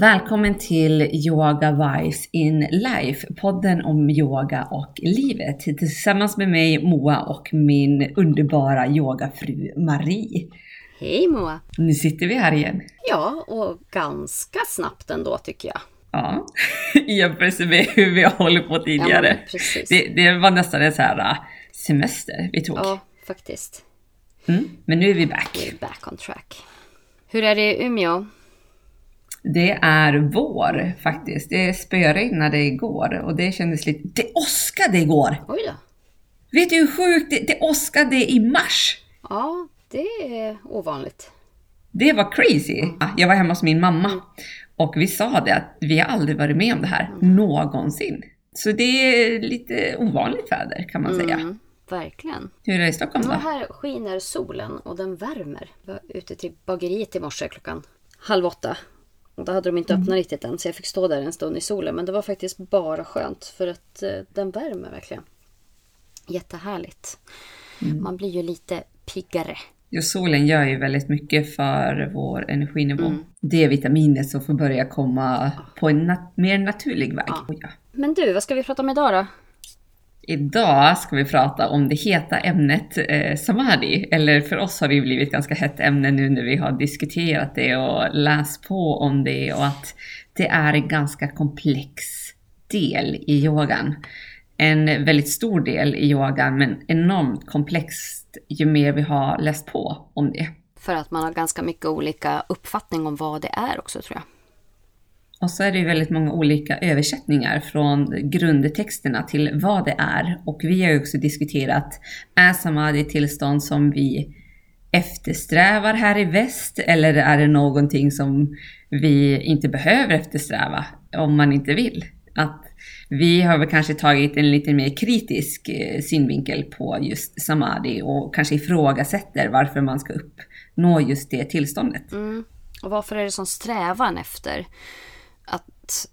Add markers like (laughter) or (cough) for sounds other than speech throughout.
Välkommen till Yoga Vibes in Life, podden om yoga och livet tillsammans med mig Moa och min underbara yogafru Marie. Hej Moa! Nu sitter vi här igen. Ja, och ganska snabbt ändå tycker jag. Ja, (laughs) i jämförelse med hur vi har hållit på tidigare. Ja. Det, det var nästan en så här äh, semester vi tog. Ja, faktiskt. Mm, men nu är vi back. We're back on track. Hur är det i Umeå? Det är vår faktiskt. Det spöregnade igår och det kändes lite... Det åskade igår! Oj då. Vet du hur sjukt det, det åskade i mars? Ja, det är ovanligt. Det var crazy. Jag var hemma hos min mamma och vi sa det att vi har aldrig varit med om det här någonsin. Så det är lite ovanligt väder kan man säga. Mm, verkligen. Hur är det i Stockholm då? här skiner solen och den värmer. Jag var ute till bageriet i morse klockan halv åtta. Och då hade de inte öppnat riktigt än så jag fick stå där en stund i solen. Men det var faktiskt bara skönt för att eh, den värmer verkligen. Jättehärligt. Man blir ju lite piggare. Jo, solen gör ju väldigt mycket för vår energinivå. Det är vitaminet som får börja komma på en nat- mer naturlig väg. Ja. Men du, vad ska vi prata om idag då? Idag ska vi prata om det heta ämnet eh, samadhi. Eller för oss har det ju blivit ganska hett ämne nu när vi har diskuterat det och läst på om det och att det är en ganska komplex del i yogan. En väldigt stor del i yogan men enormt komplext ju mer vi har läst på om det. För att man har ganska mycket olika uppfattning om vad det är också tror jag. Och så är det ju väldigt många olika översättningar från grundtexterna till vad det är. Och vi har ju också diskuterat, är samadhi ett tillstånd som vi eftersträvar här i väst? Eller är det någonting som vi inte behöver eftersträva om man inte vill? Att vi har väl kanske tagit en lite mer kritisk eh, synvinkel på just samadhi och kanske ifrågasätter varför man ska uppnå just det tillståndet. Mm. Och varför är det sån strävan efter att,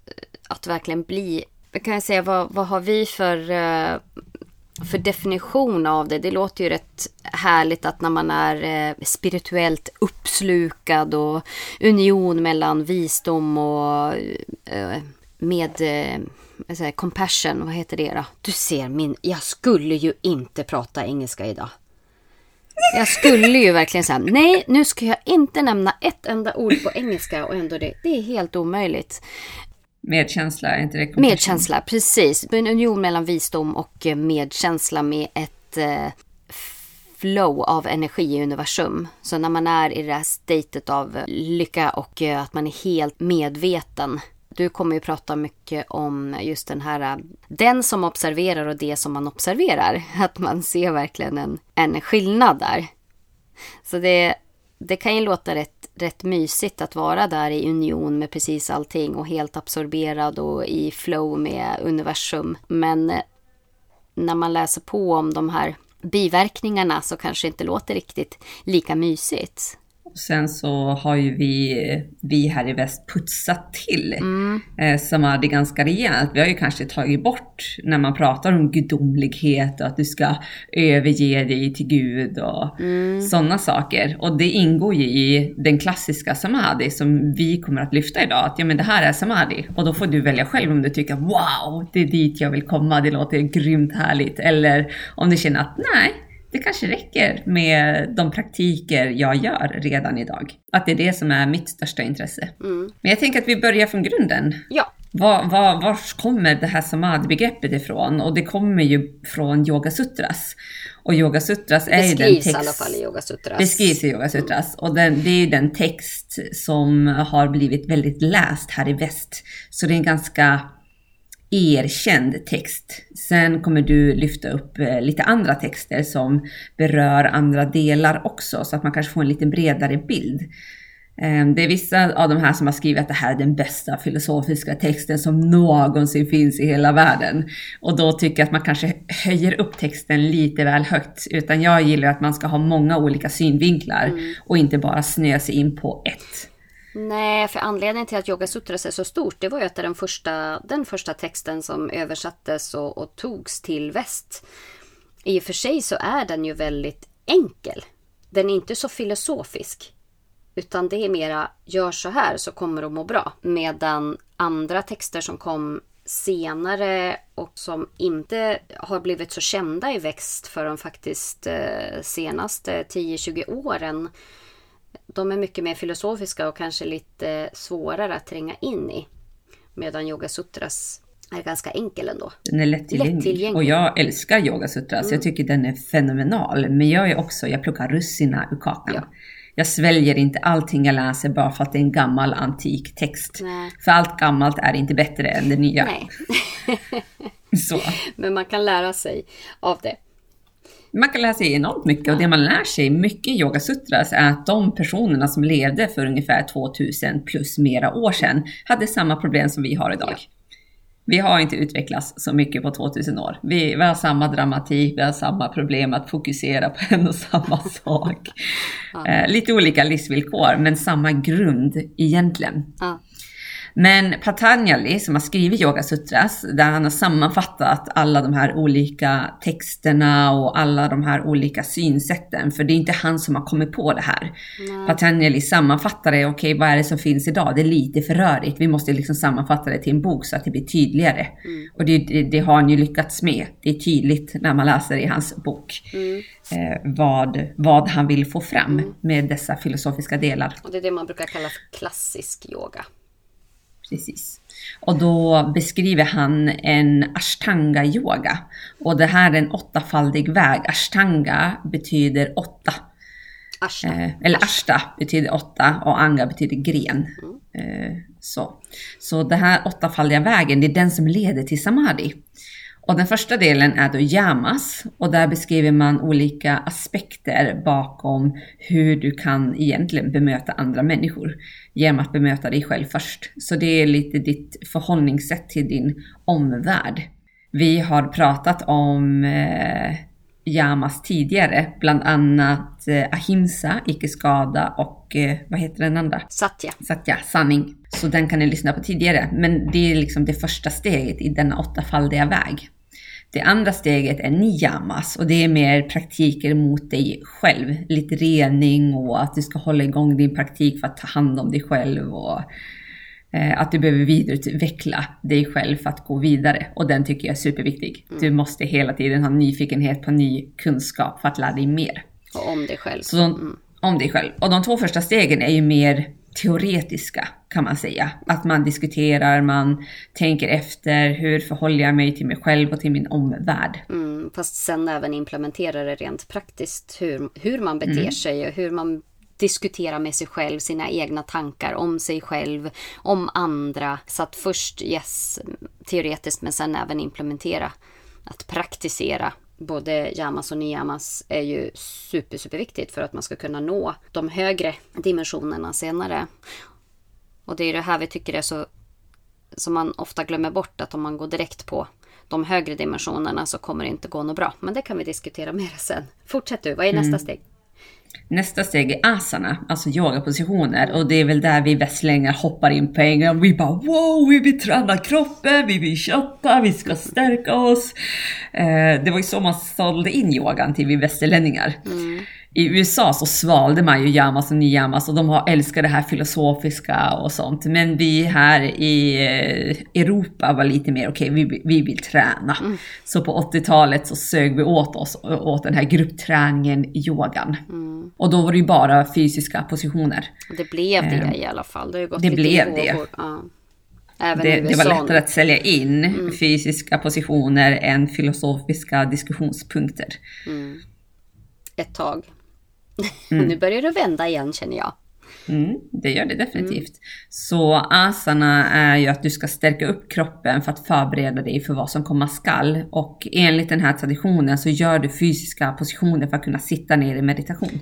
att verkligen bli... Jag kan säga, vad, vad har vi för, eh, för definition av det? Det låter ju rätt härligt att när man är eh, spirituellt uppslukad och union mellan visdom och eh, med eh, compassion, vad heter det då? Du ser min, jag skulle ju inte prata engelska idag. Jag skulle ju verkligen säga nej, nu ska jag inte nämna ett enda ord på engelska och ändå det, det är helt omöjligt. Medkänsla, är inte det? Medkänsla, precis. En union mellan visdom och eh, medkänsla med ett eh, flow av energi i universum. Så när man är i det här statet av lycka och eh, att man är helt medveten. Du kommer ju prata mycket om just den här, äh, den som observerar och det som man observerar. (laughs) Att man ser verkligen en, en skillnad där. Så det, det kan ju låta rätt, rätt mysigt att vara där i union med precis allting och helt absorberad och i flow med universum. Men äh, när man läser på om de här biverkningarna så kanske det inte låter riktigt lika mysigt. Sen så har ju vi, vi här i väst putsat till eh, samadhi ganska rejält. Vi har ju kanske tagit bort när man pratar om gudomlighet och att du ska överge dig till Gud och sådana saker. Och det ingår ju i den klassiska samadhi som vi kommer att lyfta idag. Att ja men det här är samadhi och då får du välja själv om du tycker wow, det är dit jag vill komma, det låter grymt härligt. Eller om du känner att nej, det kanske räcker med de praktiker jag gör redan idag. Att det är det som är mitt största intresse. Men jag tänker att vi börjar från grunden. Ja, Var, var, var kommer det här samadhi-begreppet ifrån? Och det kommer ju från Yoga Sutras. Och Yoga Sutras är ju den beskrivs text... i alla fall i Yoga Sutras. Beskrivs i Yoga Sutras. Och den, det är ju den text som har blivit väldigt läst här i väst. Så det är en ganska erkänd text. Sen kommer du lyfta upp eh, lite andra texter som berör andra delar också, så att man kanske får en lite bredare bild. Eh, Det är vissa av de här som har skrivit att det här är den bästa filosofiska texten som någonsin finns i hela världen. Och då tycker jag att man kanske höjer upp texten lite väl högt. Utan jag gillar att man ska ha många olika synvinklar och inte bara snöa sig in på ett. Nej, för anledningen till att Yoga Sutras är så stort, det var ju att det är den första, den första texten som översattes och, och togs till väst. I och för sig så är den ju väldigt enkel. Den är inte så filosofisk. Utan det är mera, gör så här så kommer du att må bra. Medan andra texter som kom senare och som inte har blivit så kända i växt förrän faktiskt eh, senaste 10-20 åren. De är mycket mer filosofiska och kanske lite svårare att tränga in i. Medan Yoga Sutras är ganska enkel ändå. Den är lättillgänglig. Lättillgänglig. Och jag älskar Yoga Sutras. Jag tycker den är fenomenal. Men jag är också, jag plockar russina ur kakan. Ja. Jag sväljer inte allting jag läser bara för att det är en gammal antik text. Nej. För allt gammalt är inte bättre än det nya. Nej, (laughs) Så. men man kan lära sig av det. Man kan lära sig enormt mycket och det man lär sig mycket i Yoga Sutras är att de personerna som levde för ungefär 2000 plus mera år sedan hade samma problem som vi har idag. Ja. Vi har inte utvecklats så mycket på 2000 år. Vi, vi har samma dramatik, vi har samma problem att fokusera på en och samma (laughs) sak. Eh, lite olika livsvillkor, men samma grund egentligen. Ja. Men Patanjali som har skrivit Yoga Sutras, där han har sammanfattat alla de här olika texterna och alla de här olika synsätten, för det är inte han som har kommit på det här. Patanjali sammanfattar det, okej vad är det som finns idag? Det är lite för rörigt, vi måste liksom sammanfatta det till en bok så att det blir tydligare. Och det, det, det har han ju lyckats med. Det är tydligt när man läser i hans bok eh, vad, vad han vill få fram med dessa filosofiska delar. Och det är det man brukar kalla för klassisk yoga. Precis. Och då beskriver han en ashtanga yoga. Och det här är en åttafaldig väg. Ashtanga betyder åtta. Asha. Eh, eller ashta betyder åtta och anga betyder gren. Eh, så. så den här åttafaldiga vägen, det är den som leder till samadhi. Och den första delen är då yamas och där beskriver man olika aspekter bakom hur du kan egentligen bemöta andra människor genom att bemöta dig själv först. Så det är lite ditt förhållningssätt till din omvärld. Vi har pratat om eh, yamas tidigare, bland annat eh, ahimsa, icke skada och eh, vad heter den andra? Satya. Satya, sanning. Så den kan ni lyssna på tidigare. Men det är liksom det första steget i denna åttafaldiga väg. Det andra steget är niyamas och det är mer praktiker mot dig själv. Lite rening och att du ska hålla igång din praktik för att ta hand om dig själv och att du behöver vidareutveckla dig själv för att gå vidare. Och den tycker jag är superviktig. Du måste hela tiden ha nyfikenhet på ny kunskap för att lära dig mer. Och om dig själv. Så de, om dig själv. Och de två första stegen är ju mer teoretiska kan man säga. Att man diskuterar, man tänker efter, hur förhåller jag mig till mig själv och till min omvärld. Mm, fast sen även implementera det rent praktiskt. Hur, hur man beter sig och hur man diskuterar med sig själv, sina egna tankar om sig själv, om andra. Så att först, yes, teoretiskt men sen även implementera. Att praktisera både yamas och niyamas är ju super, super viktigt för att man ska kunna nå de högre dimensionerna senare. Och det är det här vi tycker är så som man ofta glömmer bort att om man går direkt på de högre dimensionerna så kommer det inte gå något bra. Men det kan vi diskutera mer sen. Fortsätt du, vad är nästa steg? Nästa steg är asana, alltså yogapositioner och det är väl där vi västlänningar hoppar in på en gång. Vi bara wow, vi vill träna kroppen, vi vill kötta, vi ska stärka oss. Eh, det var ju så man sålde in yogan till vi västerlänningar. Mm. I USA så svalde man ju yamas och niyamas och de har älskat det här filosofiska och sånt. Men vi här i eh, Europa var lite mer okej, vi, vi vill träna. Så på 80-talet så sög vi åt oss åt den här gruppträningen yogan. Och då var det ju bara fysiska positioner. Det blev det i alla fall. Det, har gått det blev det. Ja. Även Det, det var lättare att sälja in fysiska positioner än filosofiska diskussionspunkter. ett tag. Nu börjar det vända igen känner jag. Mm, det gör det definitivt. Så asana är ju att du ska stärka upp kroppen för att förbereda dig för vad som komma skall. Och enligt den här traditionen så gör du fysiska positioner för att kunna sitta ner i meditation.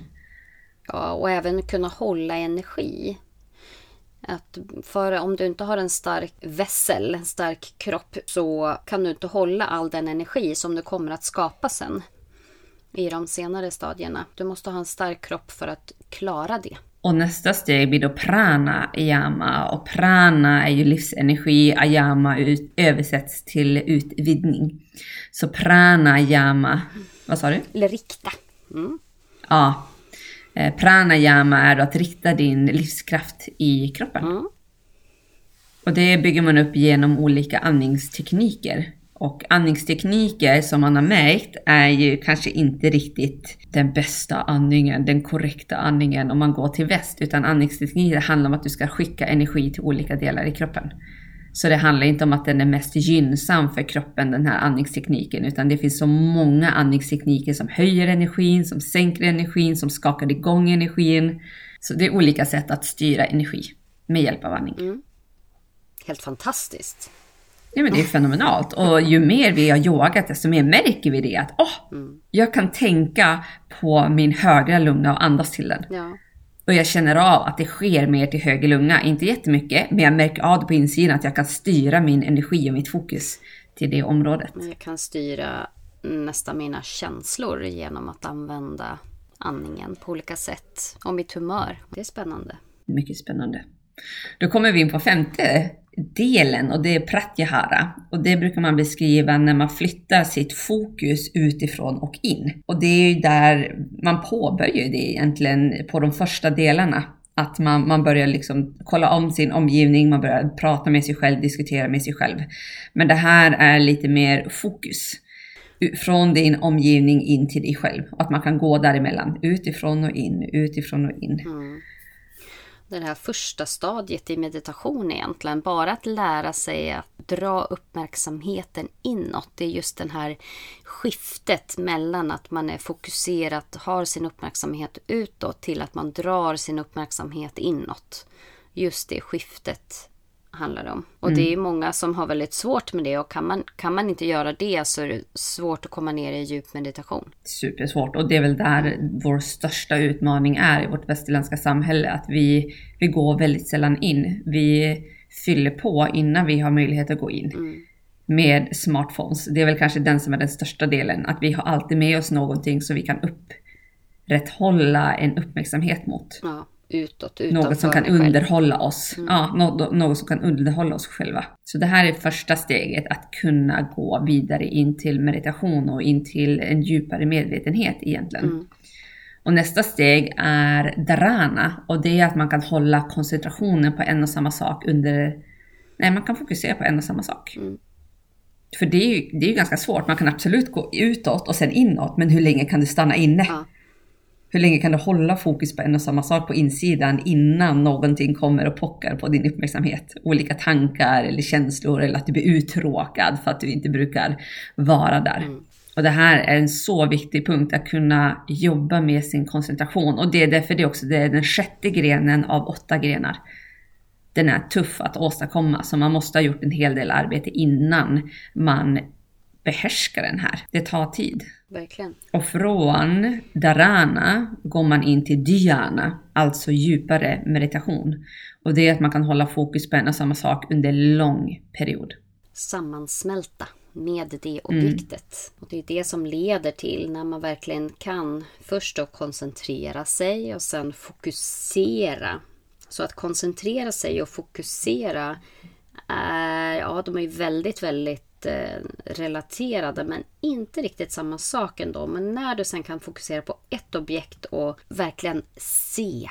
Ja, och även kunna hålla energi. Att för om du inte har en stark vässel, en stark kropp, så kan du inte hålla all den energi som du kommer att skapa sen. I de senare stadierna. Du måste ha en stark kropp för att klara det. Och nästa steg blir då prana yama. Och prana är ju livsenergi, ayama ut, översätts till utvidgning. Så prana yama, vad sa du? Eller rikta. Mm. Ja. Eh, pranayama är att rikta din livskraft i kroppen. Mm. Och det bygger man upp genom olika andningstekniker. Och andningstekniker som man har märkt är ju kanske inte riktigt den bästa andningen, den korrekta andningen om man går till väst. Utan andningstekniker handlar om att du ska skicka energi till olika delar i kroppen. Så det handlar inte om att den är mest gynnsam för kroppen, den här andningstekniken, utan det finns så många andningstekniker som höjer energin, som sänker energin, som skakar igång energin. Så det är olika sätt att styra energi med hjälp av andning. Mm. Helt fantastiskt. Ja, men det är fenomenalt. Och ju mer vi har yogat, desto mer märker vi det att Mm. jag kan tänka på min högra lunga och andas till den. Ja. Och jag känner av att det sker mer till höger lunga. Inte jättemycket, men jag märker av det på insidan att jag kan styra min energi och mitt fokus till det området. Jag kan styra nästan mina känslor genom att använda andningen på olika sätt. Och mitt humör. Det är spännande. Mycket spännande. Då kommer vi in på femte delen och det är pratyahara. Och det brukar man beskriva när man flyttar sitt fokus utifrån och in. Och det är ju där man påbörjar det egentligen på de första delarna. Att man, man börjar liksom kolla om sin omgivning, man börjar prata med sig själv, diskutera med sig själv. Men det här är lite mer fokus. Från din omgivning in till dig själv. Att man kan gå däremellan. Utifrån och in, utifrån och in. Mm. Det här första stadiet i meditation egentligen. Bara att lära sig att dra uppmärksamheten inåt. Det är just den här skiftet mellan att man är fokuserad, har sin uppmärksamhet utåt till att man drar sin uppmärksamhet inåt. Just det skiftet handlar det om. Och det är många som har väldigt svårt med det och kan man, kan man inte göra det så är det svårt att komma ner i djup meditation. supersvårt och det är väl där vår största utmaning är i vårt västerländska samhälle. Att vi, vi går väldigt sällan in. Vi fyller på innan vi har möjlighet att gå in. Med smartphones. Det är väl kanske den som är den största delen. Att vi har alltid med oss någonting så vi kan upprätthålla en uppmärksamhet mot. Ja, utåt, Något som kan underhålla oss. Ja, något, något som kan underhålla oss själva. Så det här är första steget, att kunna gå vidare in till meditation och in till en djupare medvetenhet egentligen. Mm. Och nästa steg är dharana och det är att man kan hålla koncentrationen på en och samma sak under... Nej, man kan fokusera på en och samma sak. Mm. För det är, ju, det är ju ganska svårt, man kan absolut gå utåt och sen inåt, men hur länge kan du stanna inne? Ja. Hur länge kan du hålla fokus på en och samma sak på insidan innan någonting kommer och pockar på din uppmärksamhet? Olika tankar eller känslor eller att du blir uttråkad för att du inte brukar vara där. Och det här är en så viktig punkt att kunna jobba med sin koncentration och det är därför det också det är den sjätte grenen av åtta grenar. Den är tuff att åstadkomma så man måste ha gjort en hel del arbete innan man behärskar den här. Det tar tid. Verkligen. Och från dharana går man in till dhyana, alltså djupare meditation. Och det är att man kan hålla fokus på en och samma sak under lång period. sammansmälta med det objektet. Och det är det som leder till när man verkligen kan först då koncentrera sig och sen fokusera. Så att koncentrera sig och fokusera är, ja de är ju väldigt, väldigt relaterade men inte riktigt samma sak ändå. Men när du sen kan fokusera på ett objekt och verkligen se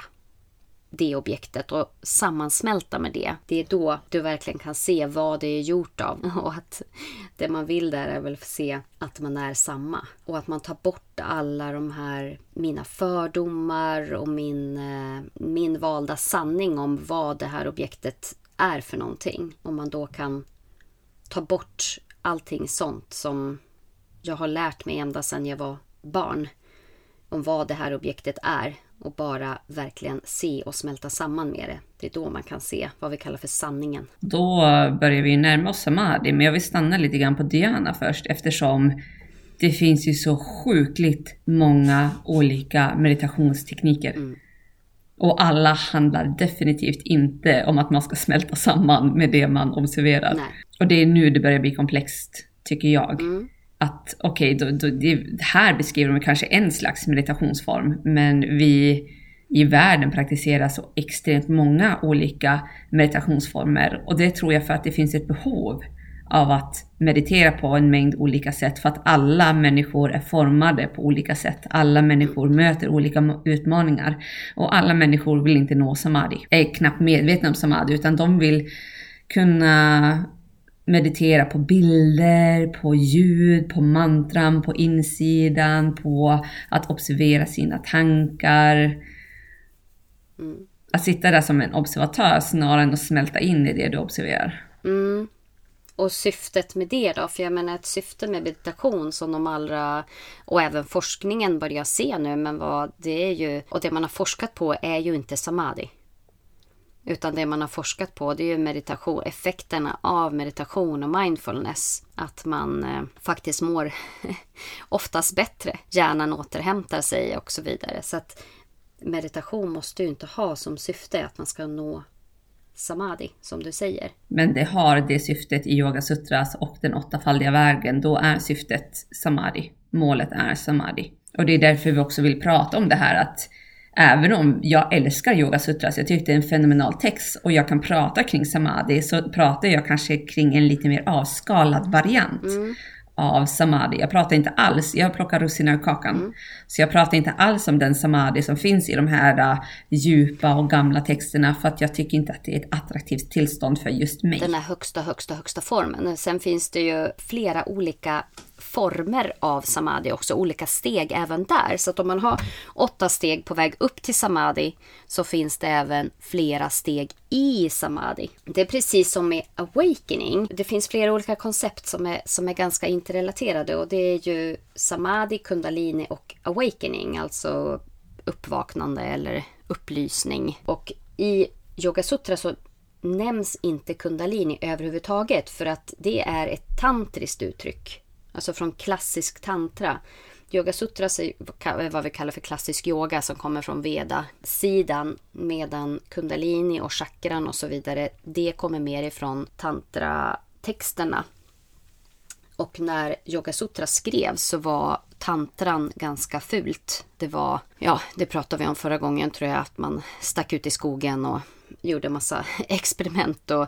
det objektet och sammansmälta med det. Det är då du verkligen kan se vad det är gjort av. (laughs) Och att det man vill där är väl att se att man är samma. Och att man tar bort alla de här mina fördomar och min, eh, min valda sanning om vad det här objektet är för någonting. Om man då kan ta bort allting sånt som jag har lärt mig ända sedan jag var barn om vad det här objektet är och bara verkligen se och smälta samman med det. Det är då man kan se vad vi kallar för sanningen. Då börjar vi närma oss samadhi, men jag vill stanna lite grann på dhyana först eftersom det finns ju så sjukligt många olika meditationstekniker. Och alla handlar definitivt inte om att man ska smälta samman med det man observerar. Nej. Och det är nu det börjar bli komplext, tycker jag. Mm. Att okej, då, då, det, här beskriver de kanske en slags meditationsform, men vi i världen praktiserar så extremt många olika meditationsformer. Och det tror jag för att det finns ett behov av att meditera på en mängd olika sätt för att alla människor är formade på olika sätt. Alla människor möter olika utmaningar och alla människor vill inte nå samadhi. Är knappt medvetna om samadhi utan de vill kunna meditera på bilder, på ljud, på mantran, på insidan, på att observera sina tankar. Mm. Att sitta där som en observatör snarare än att smälta in i det du observerar. Mm. Och syftet med det då? För jag menar ett syfte med meditation som de allra och även forskningen börjar se nu men vad det är ju och det man har forskat på är ju inte samadhi. Utan det man har forskat på det är ju meditation, effekterna av meditation och mindfulness. Att man eh, faktiskt mår (laughs) oftast bättre, hjärnan återhämtar sig och så vidare. Så att meditation måste ju inte ha som syfte att man ska nå samadhi, som du säger. Men det har det syftet i Yoga Sutras och den åttafaldiga vägen. Då är syftet samadhi. Målet är samadhi. Och det är därför vi också vill prata om det här att Även om jag älskar Yoga Sutras, jag tyckte det är en fenomenal text och jag kan prata kring samadhi, så pratar jag kanske kring en lite mer avskalad variant. Mm av samadhi. Jag pratar inte alls, jag plockar russinen ur kakan. Mm. Så jag pratar inte alls om den samadhi som finns i de här uh, djupa och gamla texterna för att jag tycker inte att det är ett attraktivt tillstånd för just mig. Den här högsta, högsta, högsta formen. Sen finns det ju flera olika former av samadhi också, olika steg även där. Så att om man har åtta steg på väg upp till samadhi så finns det även flera steg i samadhi. Det är precis som med awakening. Det finns flera olika koncept som är, som är ganska interrelaterade och det är ju samadhi, kundalini och awakening, alltså uppvaknande eller upplysning. Och i Yoga Sutra så nämns inte kundalini överhuvudtaget för att det är ett tantriskt uttryck. Alltså från klassisk tantra. Yoga Sutras är vad vi kallar för klassisk yoga som kommer från Veda-sidan. Medan kundalini och chakran och så vidare, det kommer mer ifrån tantra-texterna. Och när Yoga Sutra skrevs så var tantran ganska fult. Det var, ja, det pratade vi om förra gången tror jag, att man stack ut i skogen och gjorde massa (laughs) experiment och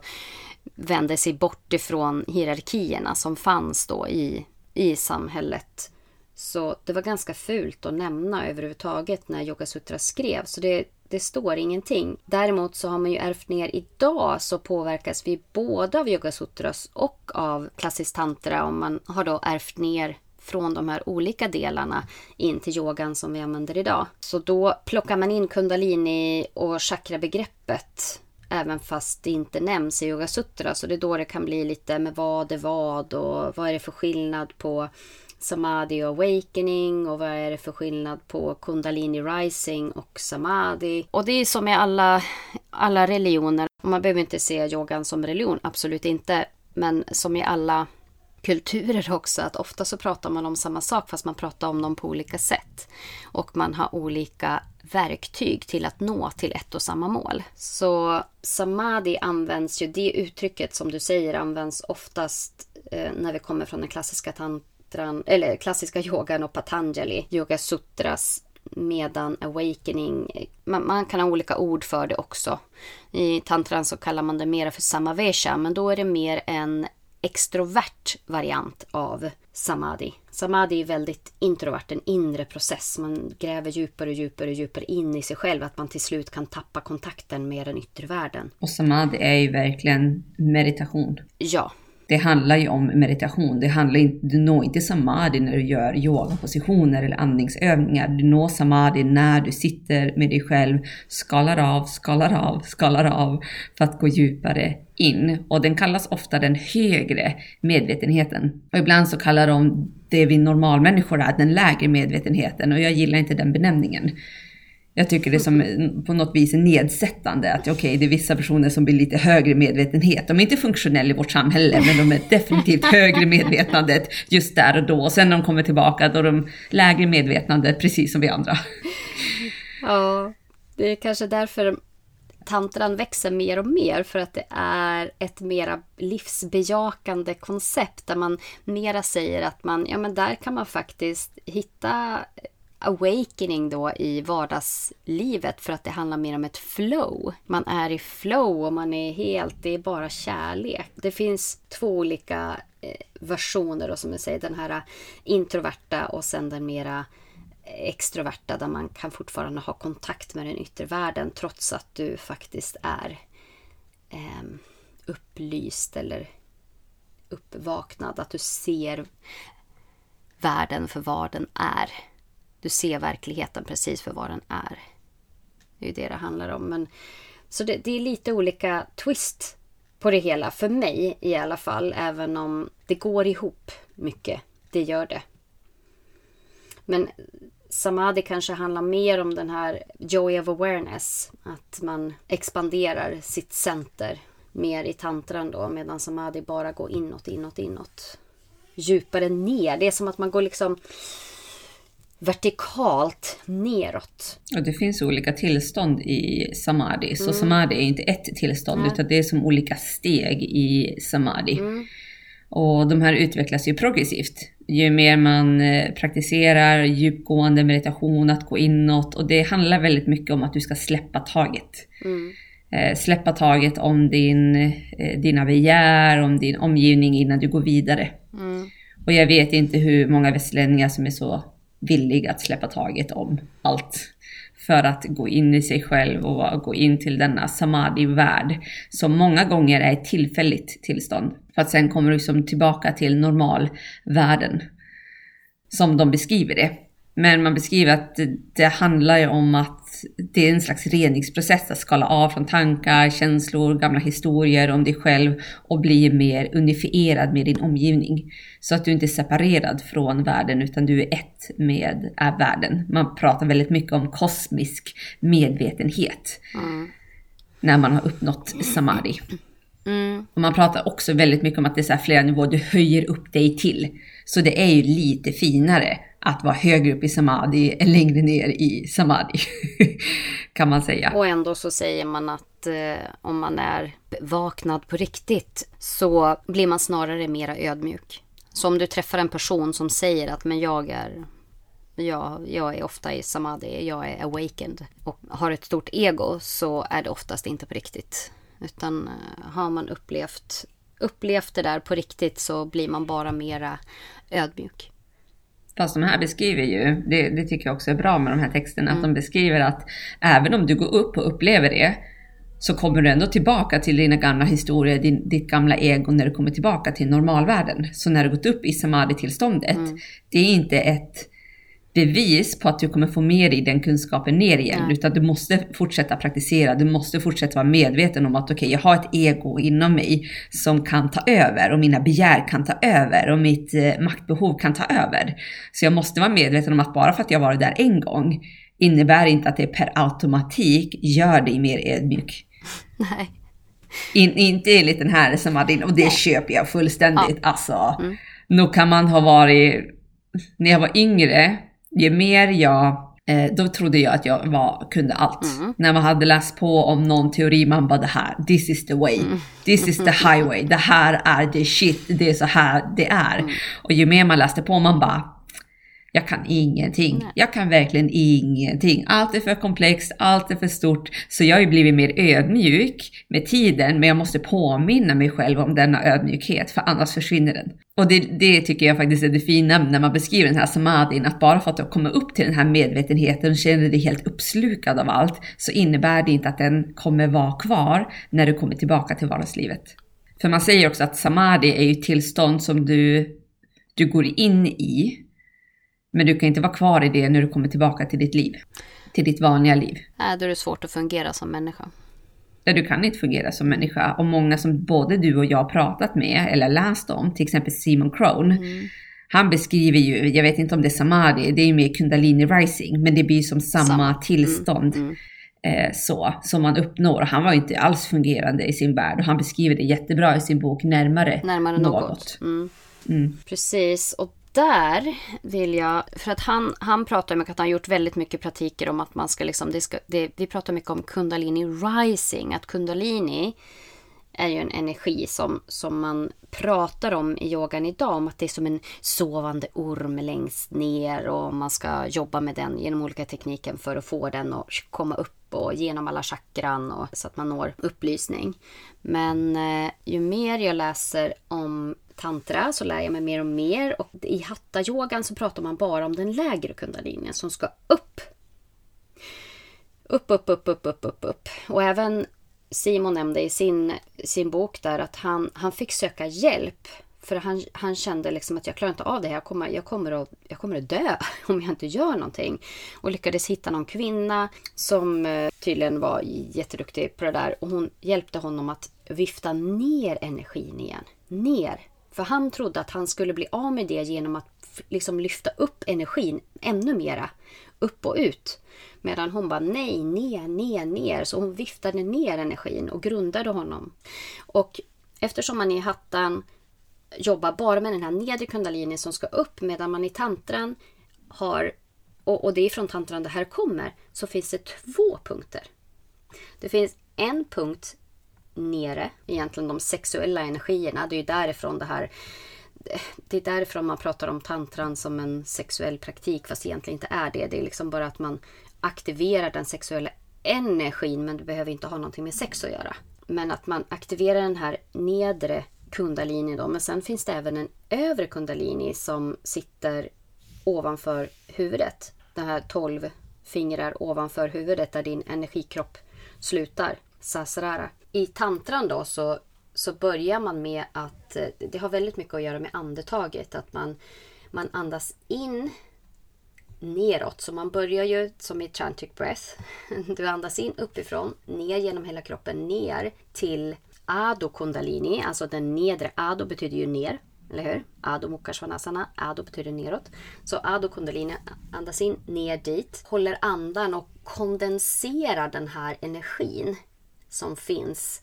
vände sig bort ifrån hierarkierna som fanns då i i samhället. Så det var ganska fult att nämna överhuvudtaget när Yoga Sutra skrevs. Så det, det står ingenting. Däremot så har man ju ärvt ner idag så påverkas vi både av Yoga Sutras och av klassisk tantra om man har då ärvt ner från de här olika delarna in till yogan som vi använder idag. Så då plockar man in kundalini och chakrabegreppet Även fast det inte nämns i Yoga Sutra. Så det är då det kan bli lite med vad är vad och vad är det för skillnad på Samadhi och Awakening och vad är det för skillnad på Kundalini Rising och Samadhi. Och det är som med alla, alla religioner. Man behöver inte se yogan som religion, absolut inte. Men som i alla kulturer också, att ofta så pratar man om samma sak fast man pratar om dem på olika sätt. Och man har olika verktyg till att nå till ett och samma mål. Så samadhi används ju, det uttrycket som du säger används oftast eh, när vi kommer från den klassiska tantran, eller klassiska (laughs) yogan och Patanjali, yoga sutras medan awakening, man, man, kan ha olika ord för det också. I tantran så kallar man det mera för samavesha, men då är det mer en extrovert variant av samadhi. Samadhi är väldigt introvert, en inre process. Man gräver djupare och djupare och djupare in i sig själv. Att man till slut kan tappa kontakten med den yttre världen. Och samadhi är ju verkligen meditation. Ja. Det handlar ju om meditation. Det handlar inte, du når inte samadhi när du gör yogapositioner eller andningsövningar. Du når samadhi när du sitter med dig själv, skalar av, skalar av, skalar av för att gå djupare in. Och den kallas ofta den högre medvetenheten. Och ibland så kallar de det vi normalmänniskor är den lägre medvetenheten och jag gillar inte den benämningen. Jag tycker det är som på något vis är nedsättande att okej, okay, det är vissa personer som blir lite högre medvetenhet. De är inte funktionella i vårt samhälle, men de är definitivt högre medvetandet just där och då. Och sen när de kommer tillbaka, då är de lägre medvetande, precis som vi andra. Ja, det är kanske därför tantran växer mer och mer för att det är ett mera livsbejakande koncept där man mera säger att man, ja men där kan man faktiskt hitta awakening då i vardagslivet för att det handlar mer om ett flow. Man är i flow och man är helt, det är bara kärlek. Det finns två olika eh, versioner då som jag säger, den här eh, introverta och sen den mera eh, extroverta där man kan fortfarande ha kontakt med den yttre världen trots att du faktiskt är eh, upplyst eller uppvaknad. Att du ser världen för vad den är. Du ser verkligheten precis för vad den är. Det är ju det det handlar om. Men, så det, det är lite olika twist på det hela, för mig i alla fall. Även om det går ihop mycket. Det gör det. Men Samadhi kanske handlar mer om den här joy of awareness. Att man expanderar sitt center mer i tantran då. Medan Samadhi bara går inåt, inåt, inåt. Djupare ner. Det är som att man går liksom vertikalt neråt. Och det finns olika tillstånd i samadhi. Så mm. samadhi är inte ett tillstånd Nej. utan det är som olika steg i samadhi. Mm. Och de här utvecklas ju progressivt. Ju mer man eh, praktiserar djupgående meditation, att gå inåt. Och det handlar väldigt mycket om att du ska släppa taget. Mm. Eh, släppa taget om din, eh, dina begär, om din omgivning innan du går vidare. Mm. Och jag vet inte hur många västlänningar som är så villig att släppa taget om allt för att gå in i sig själv och gå in till denna samadhi-värld som många gånger är ett tillfälligt tillstånd. För att sen kommer du liksom tillbaka till normalvärlden. Som de beskriver det. Men man beskriver att det handlar ju om att det är en slags reningsprocess att skala av från tankar, känslor, gamla historier om dig själv och bli mer unifierad med din omgivning. Så att du inte är separerad från världen utan du är ett med är världen. Man pratar väldigt mycket om kosmisk medvetenhet. Mm. När man har uppnått samadhi. Mm. Och man pratar också väldigt mycket om att det är flera nivåer du höjer upp dig till. Så det är ju lite finare att vara högre upp i samadhi än längre ner i samadhi. (laughs) kan man säga. Och ändå så säger man att eh, om man är vaknad på riktigt så blir man snarare mera ödmjuk. Så om du träffar en person som säger att men jag är jag, jag är ofta i samadhi, jag är awakened och har ett stort ego så är det oftast inte på riktigt. Utan eh, har man upplevt, upplevt det där på riktigt så blir man bara mera ödmjuk. Fast de här beskriver ju, det, det, tycker jag också är bra med de här texterna, mm. att de beskriver att även om du går upp och upplever det, så kommer du ändå tillbaka till dina gamla historier, din, ditt gamla ego när du kommer tillbaka till normalvärlden. Så när du gått upp i samadhi-tillståndet, mm. det är inte ett bevis på att du kommer få med dig den kunskapen ner igen. Ja. Utan du måste fortsätta praktisera, du måste fortsätta vara medveten om att okej, okay, jag har ett ego inom mig som kan ta över och mina begär kan ta över och mitt eh, maktbehov kan ta över. Så jag måste vara medveten om att bara för att jag varit där en gång innebär inte att det per automatik gör dig mer ödmjuk. Nej. In, inte enligt den här som hade, och det köper jag fullständigt. Ja. Alltså, mm. nog kan man ha varit, när jag var yngre, ju mer jag eh, då trodde jag att jag var, kunde allt. Mm. När man hade läst på om någon teori, man bara det här, this is the way, mm. this is the highway, det här är the shit, det är så här det är. Mm. Och ju mer man läste på, man bara, jag kan ingenting. Nej. Jag kan verkligen ingenting. Allt är för komplext, allt är för stort. Så jag har ju blivit mer ödmjuk med tiden, men jag måste påminna mig själv om denna ödmjukhet, för annars försvinner den. Och det, det tycker jag faktiskt är det fina när man beskriver den här samadhin, att bara för att du kommer upp till den här medvetenheten och känner dig helt uppslukad av allt, så innebär det inte att den kommer vara kvar när du kommer tillbaka till vardagslivet. För man säger också att samadhi är ju tillstånd som du, du går in i men du kan inte vara kvar i det när du kommer tillbaka till ditt liv. Till ditt vanliga liv. Nej, då är det svårt att fungera som människa. Där du kan inte fungera som människa. Och många som både du och jag pratat med eller läst om, till exempel Simon Crone. Mm. Han beskriver ju, jag vet inte om det är samadhi, det är ju mer kundalini rising, men det blir som samma, samma. Mm, tillstånd. Mm. Eh, så, som man uppnår. Han var inte alls fungerande i sin värld och han beskriver det jättebra i sin bok Närmare, Närmare något. något. Mm. Mm. Precis, och där vill jag, för att han, han pratar mycket att han har gjort väldigt mycket praktiker om att man ska liksom, det ska, det, vi pratar mycket om kundalini rising, att kundalini är ju en energi som, som man pratar om i yogan idag. Om att det är som en sovande orm längst ner och man ska jobba med den genom olika tekniker för att få den att komma upp och genom alla chakran och, så att man når upplysning. Men eh, ju mer jag läser om tantra så lär jag mig mer och mer och i hatta-yogan så pratar man bara om den lägre kundalinjen som ska upp. Upp, upp, upp, upp, upp, upp, upp. Och även Simon nämnde i sin, sin bok där att han, han fick söka hjälp. För han, han kände liksom att jag klarar inte av det här. Jag kommer, jag, kommer att, jag kommer att dö (laughs) om jag inte gör någonting. Och lyckades hitta någon kvinna som eh, tydligen var jätteduktig på det där. Och hon hjälpte honom att vifta ner energin igen. Ner. För han trodde att han skulle bli av med det genom att liksom lyfta upp energin ännu mera. Upp och ut. Medan hon bara nej, ner, ner, ner. Så hon viftade ner energin och grundade honom. Och eftersom man i hattan jobbar bara med den här nedre kundalini som ska upp medan man i tantran har, och, och det är från tantran det här kommer, så finns det två punkter. Det finns en punkt nere, egentligen de sexuella energierna. Det är ju därifrån det här det är därifrån man pratar om tantran som en sexuell praktik fast egentligen inte är det. Det är liksom bara att man aktiverar den sexuella energin men det behöver inte ha någonting med sex att göra. Men att man aktiverar den här nedre kundalini då. Men sen finns det även en övre kundalini som sitter ovanför huvudet. De här 12 fingrar ovanför huvudet där din energikropp slutar. Sasrara. I tantran då så, så börjar man med att eh, det har väldigt mycket att göra med andetaget. Att man, man andas in neråt. Så man börjar ju som i Chantic Breath. (laughs) Du andas in uppifrån, ner genom hela kroppen, ner till Ado Kundalini. Alltså den nedre. Ado betyder ju ner. Eller hur? Ado Mukha Ado betyder neråt. Så Ado Kundalini, andas in ner dit. Håller andan och kondenserar den här energin som finns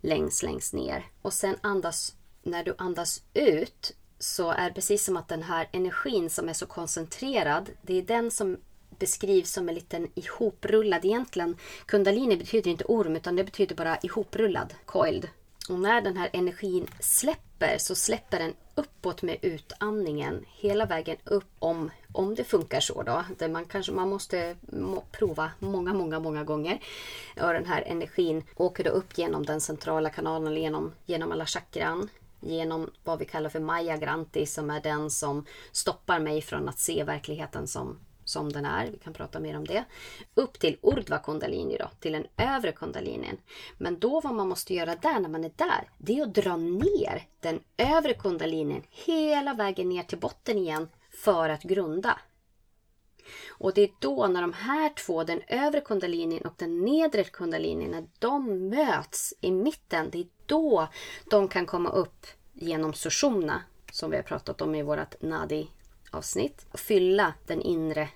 längst, längst ner. Och sen andas, när du andas ut så är det precis som att den här energin som är så koncentrerad, det är den som beskrivs som en liten ihoprullad egentligen. Kundalini betyder inte orm utan det betyder bara ihoprullad, coiled. Och när den här energin släpper så släpper den uppåt med utandningen hela vägen upp om, om det funkar så då. Det man kanske man måste prova många, många, många gånger. Och den här energin åker då upp genom den centrala kanalen, genom, genom alla chakran genom vad vi kallar för Maya Granti som är den som stoppar mig från att se verkligheten som, som den är. Vi kan prata mer om det. Upp till Urdva Kundalini då, till den övre kundalinin. Men då vad man måste göra där när man är där, det är att dra ner den övre kundalinin hela vägen ner till botten igen för att grunda. Och det är då när de här två, den övre kundalinin och den nedre kundalinin, när de möts i mitten, det är då de kan komma upp genom sushumna, som vi har pratat om i vårt nadi-avsnitt, och fylla den inre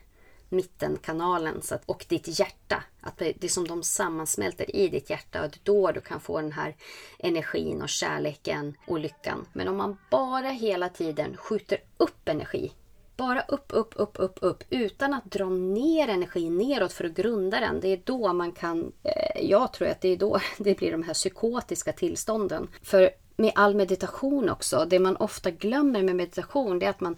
mittenkanalen så att, och ditt hjärta. Att det är som de sammansmälter i ditt hjärta och det är då du kan få den här energin och kärleken och lyckan. Men om man bara hela tiden skjuter upp energi bara upp, upp, upp, upp, upp utan att dra ner energin neråt för att grunda den. Det är då man kan, eh, jag tror att det är då (laughs) det blir de här psykotiska tillstånden. För med all meditation också, det man ofta glömmer med meditation det är att man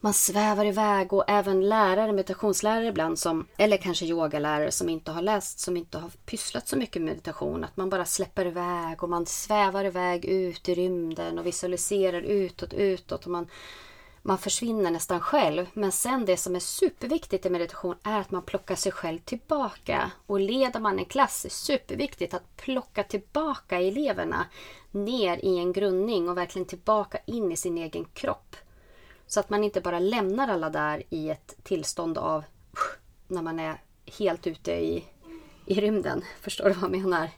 man svävar iväg och även lärare, meditationslärare ibland som, eller kanske yogalärare som inte har läst, som inte har pysslat så mycket med meditation. Att man bara släpper iväg och man svävar iväg ut i rymden och visualiserar utåt, utåt. Och man man försvinner nästan själv. Men sen det som är superviktigt i meditation är att man plockar sig själv tillbaka. Och leder man en klass är det superviktigt att plocka tillbaka eleverna ner i en grundning och verkligen tillbaka in i sin egen kropp. Så att man inte bara lämnar alla där i ett tillstånd av när man är helt ute i, i rymden. (laughs) Förstår du vad jag menar?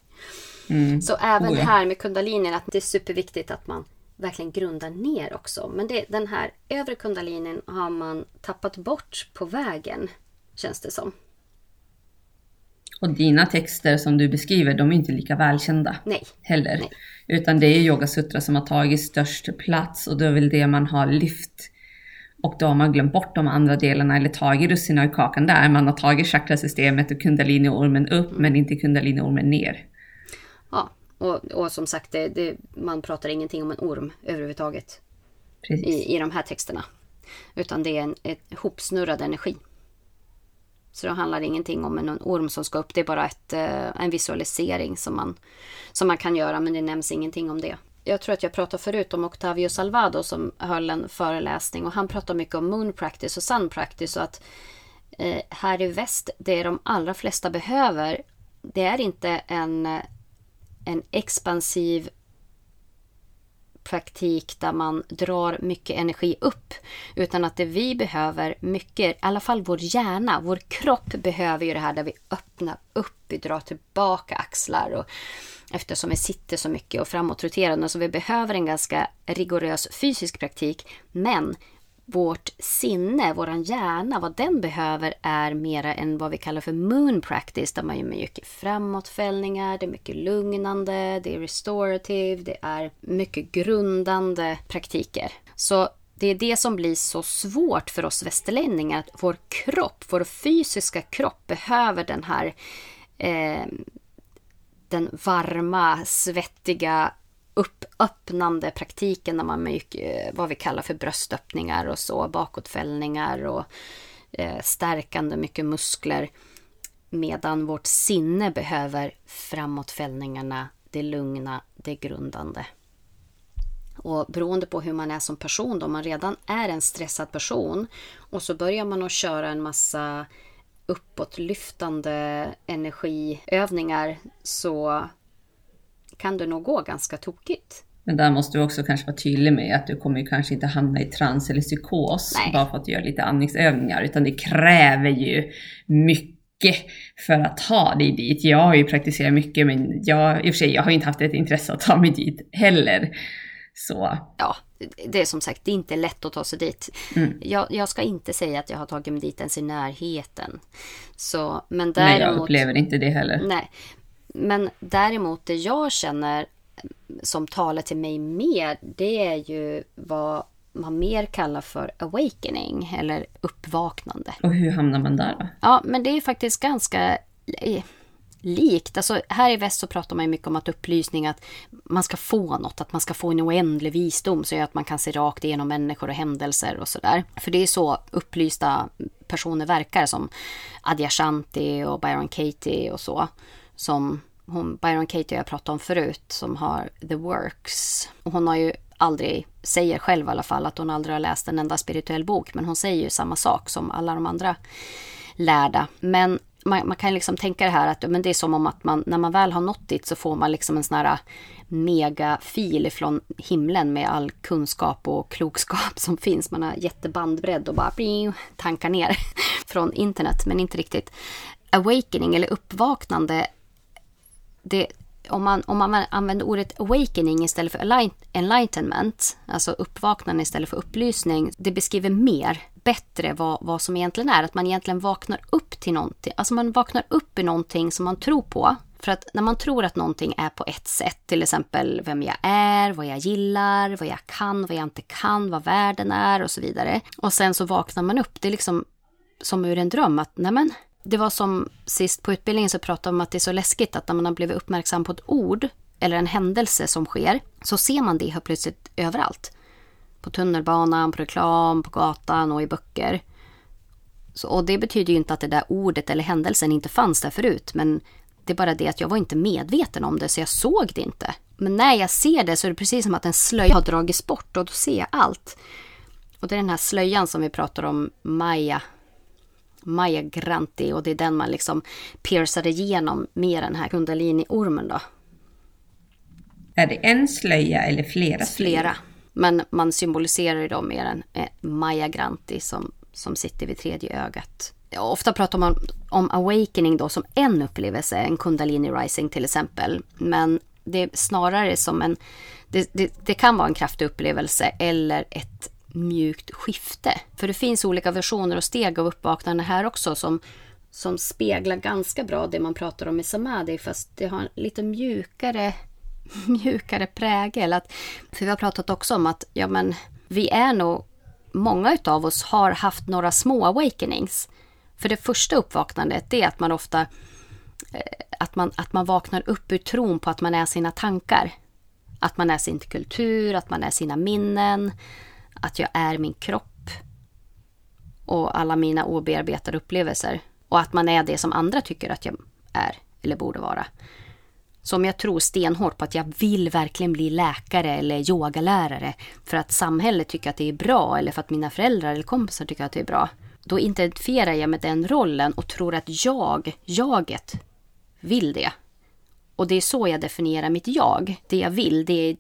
Mm. Så även oh ja. här med kundalinin att det är superviktigt att man verkligen grundar ner också. Men det, den här övre kundalinin har man tappat bort på vägen, känns det som. Och dina texter som du beskriver, de är inte lika välkända Nej. heller. Nej. Utan det är Yoga Sutra som har tagit störst plats och det är väl det man har lyft. Och då har man glömt bort de andra delarna eller tagit russinen ur kakan där. Man har tagit chakrasystemet och kundaliniormen upp mm. men inte kundaliniormen ner. Ja, Och, och som sagt, det, det, man pratar ingenting om en orm överhuvudtaget i, i de här texterna. Utan det är en ett hopsnurrad energi. Så det handlar ingenting om en orm som ska upp. Det är bara ett, eh, en visualisering som man, som man kan göra, men det nämns ingenting om det. Jag tror att jag pratade förut om Octavio Salvado som höll en föreläsning och han pratade mycket om moon practice och sun practice och att eh, här i väst, det de allra flesta behöver, det är inte en, eh, en expansiv praktik där man drar mycket energi upp. Utan att det vi behöver mycket, i alla fall vår hjärna, vår kropp behöver ju det här där vi öppnar upp, vi drar tillbaka axlar och eftersom vi sitter så mycket och framåtroterande så vi behöver en ganska rigorös fysisk praktik. Men vårt sinne, våran hjärna, vad den behöver är mera än vad vi kallar för moon practice, där man gör mycket framåtfällningar, det är mycket lugnande, det är restorative, det är mycket grundande praktiker. Så det är det som blir så svårt för oss västerlänningar, att vår kropp, vår fysiska kropp behöver den här eh, den varma, svettiga uppöppnande praktiken när man mycket, eh, vad vi kallar för bröstöppningar och så, bakåtfällningar och eh, stärkande mycket muskler. Medan vårt sinne behöver framåtfällningarna, det lugna, det grundande. Och beroende på hur man är som person, då, om man redan är en stressad person och så börjar man att köra en massa uppåtlyftande energiövningar så kan det nog gå ganska tokigt. Men där måste du också kanske vara tydlig med att du kommer kanske inte hamna i trans eller psykos Nej. bara för att du gör lite andningsövningar, utan det kräver ju mycket för att ta dig dit. Jag har ju praktiserat mycket, men jag, i och för sig, jag har inte haft ett intresse att ta mig dit heller. Så. Ja, det är som sagt, det är inte lätt att ta sig dit. Mm. Jag, jag, ska inte säga att jag har tagit mig dit ens i närheten. Så, men däremot, nej, jag upplever inte det heller. Nej, men däremot det jag känner som talar till mig mer, det är ju vad man mer kallar för awakening eller uppvaknande. Och hur hamnar man där då? Ja, men det är faktiskt ganska likt. Alltså, här i väst så pratar man mycket om att upplysning, att man ska få något, att man ska få en oändlig visdom som gör att man kan se rakt igenom människor och händelser och sådär. För det är så upplysta personer verkar som Adyashanti och Byron Katie och så som hon, Byron Katie och jag pratade om förut, som har The Works. Och hon har ju aldrig, säger själv i alla fall, att hon aldrig har läst en enda spirituell bok. Men hon säger ju samma sak som alla de andra lärda. Men man, man, kan liksom tänka det här att men det är som om att man, när man väl har nått dit så får man liksom en sån här megafil från himlen med all kunskap och klokskap som finns. Man har jättebandbredd och bara tankar ner (laughs) från internet, men inte riktigt. Awakening eller uppvaknande det, om, man, om man använder ordet awakening istället för enlightenment, alltså uppvaknande istället för upplysning, det beskriver mer, bättre vad, vad som egentligen är. Att man egentligen vaknar upp till någonting, alltså man vaknar upp i någonting som man tror på. För att när man tror att någonting är på ett sätt, till exempel vem jag är, vad jag gillar, vad jag kan, vad jag inte kan, vad världen är och så vidare. Och sen så vaknar man upp, det är liksom som ur en dröm att nej men det var som sist på utbildningen så pratade om att det är så läskigt att när man har blivit uppmärksam på ett ord eller en händelse som sker så ser man det helt plötsligt överallt. På tunnelbanan, på reklam, på gatan och i böcker. Så, och det betyder ju inte att det där ordet eller händelsen inte fanns där förut men det är bara det att jag var inte medveten om det så jag såg det inte. Men när jag ser det så är det precis som att en slöja har dragits bort och då ser jag allt. Och det är den här slöjan som vi pratar om, Maya, Maya Granti och det är den man liksom piercade igenom med den här kundalini-ormen då. Är det en slöja eller flera? Flera. Men man symboliserar ju då med en eh, Maya Granti som, som sitter vid tredje ögat. Ofta pratar man om awakening då som en upplevelse, en kundalini rising till exempel. Men det är snarare som en, det, det, det kan vara en kraftig upplevelse eller ett mjukt skifte. För det finns olika versioner och steg av uppvaknande här också som, som speglar ganska bra det man pratar om i samadhi fast det har en lite mjukare, (laughs) mjukare prägel. Att, för vi har pratat också om att ja, men, vi är nog, många utav oss har haft några små awakenings. För det första uppvaknandet det är att man ofta eh, att, man, att man vaknar upp ur tron på att man är sina tankar. Att man är sin kultur, att man är sina minnen, att jag är min kropp och alla mina obearbetade upplevelser. Och att man är det som andra tycker att jag är eller borde vara. Så om jag tror stenhårt på att jag vill verkligen bli läkare eller yogalärare för att samhället tycker att det är bra eller för att mina föräldrar eller kompisar tycker att det är bra. Då identifierar jag med den rollen och tror att jag, jaget, vill det. Och det är så jag definierar mitt jag. Det jag vill, det är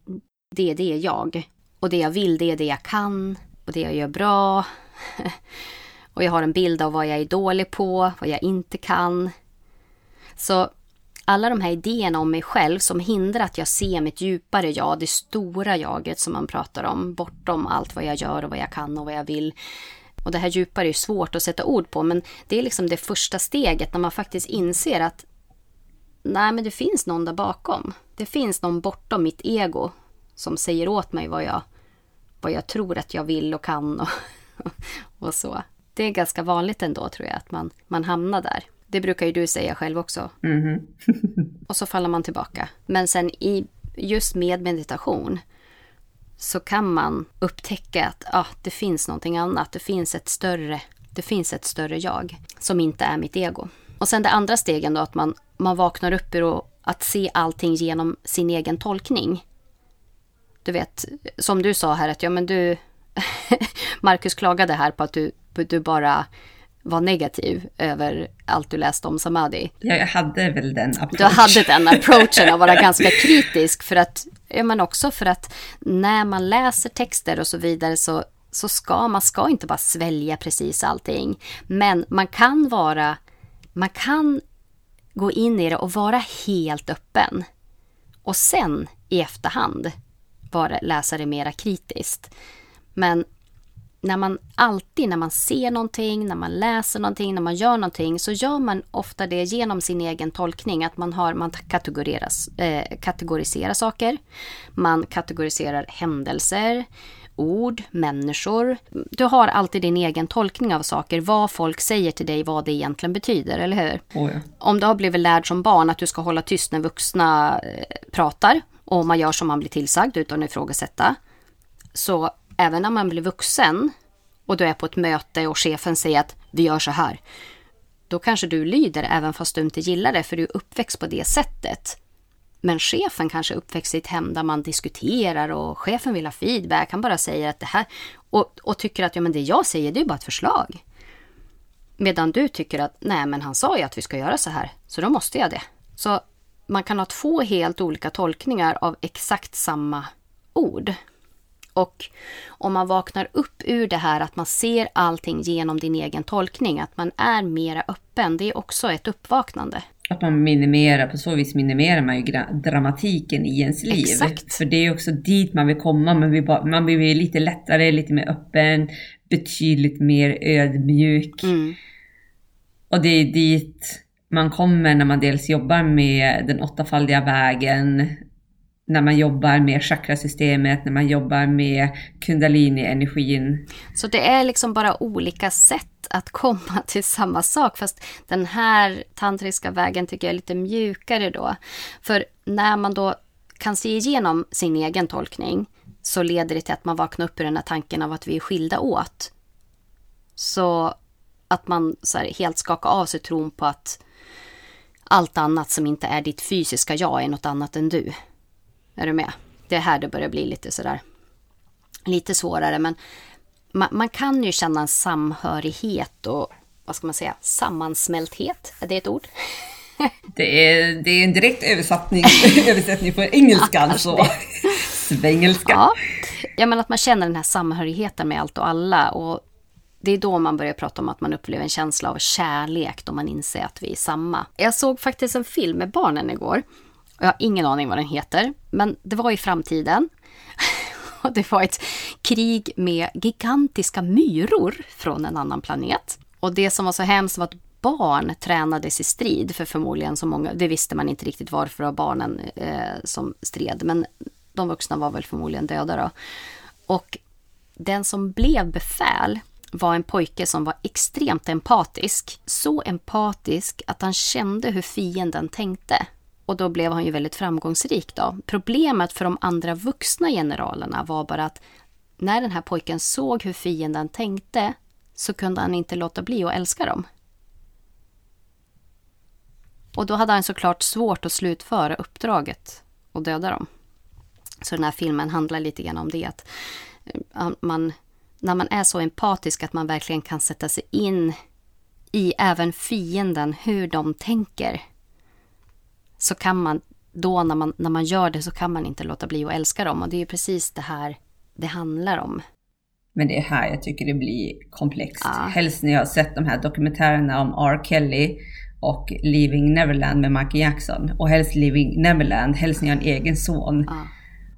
det, är det jag. Och det jag vill, det är det jag kan och det jag gör bra. (laughs) och jag har en bild av vad jag är dålig på, vad jag inte kan. Så alla de här idéerna om mig själv som hindrar att jag ser mitt djupare jag, det stora jaget som man pratar om, bortom allt vad jag gör och vad jag kan och vad jag vill. Och det här djupare är svårt att sätta ord på, men det är liksom det första steget när man faktiskt inser att nej, men det finns någon där bakom. Det finns någon bortom mitt ego som säger åt mig vad jag, vad jag tror att jag vill och kan och, (laughs) och så. Det är ganska vanligt ändå tror jag att man, man hamnar där. Det brukar ju du säga själv också. Mm. (laughs) och så faller man tillbaka. Men sen i, just med meditation så kan man upptäcka att ah, det finns någonting annat. Det finns ett större, det finns ett större jag som inte är mitt ego. Och sen det andra stegen då att man, man vaknar upp ur att se allting genom sin egen tolkning. Du vet, som du sa här att ja men du (laughs) Marcus klagade här på att du, du bara var negativ över allt du läste om Samadhi. Ja, jag hade väl den approachen. Du hade den (laughs) approachen att vara ganska kritisk för att, ja men också för att när man läser texter och så vidare så, så ska man ska inte bara svälja precis allting. Men man kan vara, man kan gå in i det och vara helt öppen. Och sen i efterhand bara läsa det mera kritiskt. Men när man alltid när man ser någonting, när man läser någonting, när man gör någonting så gör man ofta det genom sin egen tolkning. Att man, har, man kategoriseras, eh, kategoriserar saker. Man kategoriserar händelser, ord, människor. Du har alltid din egen tolkning av saker, vad folk säger till dig, vad det egentligen betyder, eller hur? Oh ja. Om du har blivit lärd som barn att du ska hålla tyst när vuxna eh, pratar och man gör som man blir tillsagd utan att ifrågasätta. Så även när man blir vuxen och du är på ett möte och chefen säger att vi gör så här. Då kanske du lyder även fast du inte gillar det för du är uppväxt på det sättet. Men chefen kanske är uppväxt i ett hem där man diskuterar och chefen vill ha feedback. Han bara säger att det här och, och tycker att ja, men det jag säger det är bara ett förslag. Medan du tycker att nej, men han sa ju att vi ska göra så här, så då måste jag det. Så man kan ha två helt olika tolkningar av exakt samma ord. Och om man vaknar upp ur det här att man ser allting genom din egen tolkning, att man är mera öppen, det är också ett uppvaknande. Att man minimerar, på så vis minimerar man ju dramatiken i ens liv. Exakt. För det är också dit man vill komma, man vill, bara, man blir lite lättare, lite mer öppen, betydligt mer ödmjuk. Mm. Och det är dit man kommer när man dels jobbar med den åttafaldiga vägen, när man jobbar med chakrasystemet, när man jobbar med kundalini-energin. Så det är liksom bara olika sätt att komma (laughs) till samma sak. Fast den här tantriska vägen tycker jag är lite mjukare då. För när man då kan se igenom sin egen tolkning så leder det till att man vaknar upp ur den här tanken av att vi är skilda åt. Så att man så helt skakar av sig tron på att allt annat som inte är ditt fysiska jag är något annat än du. Är du med? Det är här det börjar bli lite sådär lite svårare men man, man, kan ju känna en samhörighet och vad ska man säga, sammansmälthet. Är det ett ord? (laughs) Det är, det är en direkt översättning, (laughs) översättning på engelska, alltså. (laughs) Svengelska. Ja. ja, men att man känner den här samhörigheten med allt och alla. Och det är då man börjar prata om att man upplever en känsla av kärlek då man inser att vi är samma. Jag såg faktiskt en film med barnen igår. Jag har ingen aning vad den heter, men det var i framtiden. (laughs) Och det var ett krig med gigantiska myror från en annan planet. Och det som var så hemskt var att barn tränades i strid, för förmodligen så många, det visste man inte riktigt varför av barnen eh, som stred, men de vuxna var väl förmodligen döda då. Och den som blev befäl var en pojke som var extremt empatisk. Så empatisk att han kände hur fienden tänkte. Och då blev han ju väldigt framgångsrik då. Problemet för de andra vuxna generalerna var bara att när den här pojken såg hur fienden tänkte så kunde han inte låta bli att älska dem. Och då hade han såklart svårt att slutföra uppdraget och döda dem. Så den här filmen handlar lite grann om det. Att eh, man, när man är så empatisk att man verkligen kan sätta sig in i även fienden, hur de tänker. Så kan man, då när man, när man gör det så kan man inte låta bli att älska dem. Och det är precis det här det handlar om. Men det är här jag tycker det blir komplext. Ja. Helst när jag har sett de här dokumentärerna om R. Kelly och Leaving Neverland med Michael Jackson. Och helst Leaving Neverland, helst när jag har en egen son. Ja.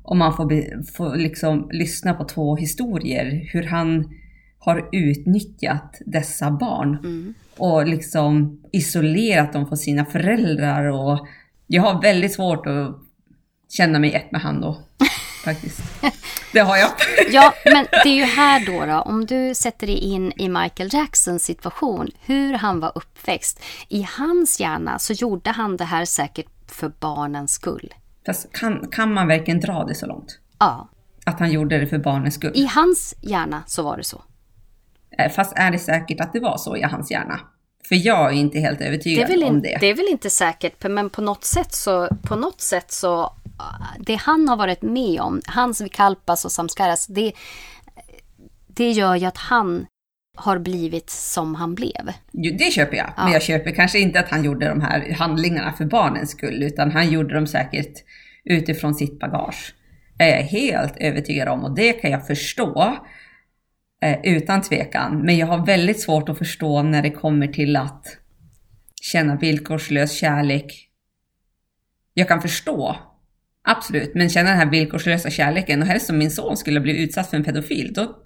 Och man får, be, får liksom lyssna på två historier. Hur han har utnyttjat dessa barn. Mm. Och liksom isolerat dem från sina föräldrar. Och jag har väldigt svårt att känna mig ett med han då. (laughs) Faktiskt. Det har jag. ja, men det är ju här då, då, om du sätter dig in i Michael Jacksons situation, hur han var uppväxt. I hans hjärna så gjorde han det här säkert för barnens skull. Fast kan, kan man verkligen dra det så långt? Ja. Att han gjorde det för barnens skull? I hans hjärna så var det så. Eh, fast är det säkert att det var så i hans hjärna? För jag är inte helt övertygad det om det. Det är väl inte säkert, men på något sätt så, på något sätt så det han har varit med om, hans vikalpas och samskaras, det, det gör ju att han har blivit som han blev. Jo, det köper jag. Ja. Men jag köper kanske inte att han gjorde de här handlingarna för barnens skull, utan han gjorde dem säkert utifrån sitt bagage. Det är jag helt övertygad om och det kan jag förstå eh, utan tvekan. Men jag har väldigt svårt att förstå när det kommer till att känna villkorslös kärlek. Jag kan förstå Absolut, men känna den här villkorslösa kärleken och helst om min son skulle bli utsatt för en pedofil, då,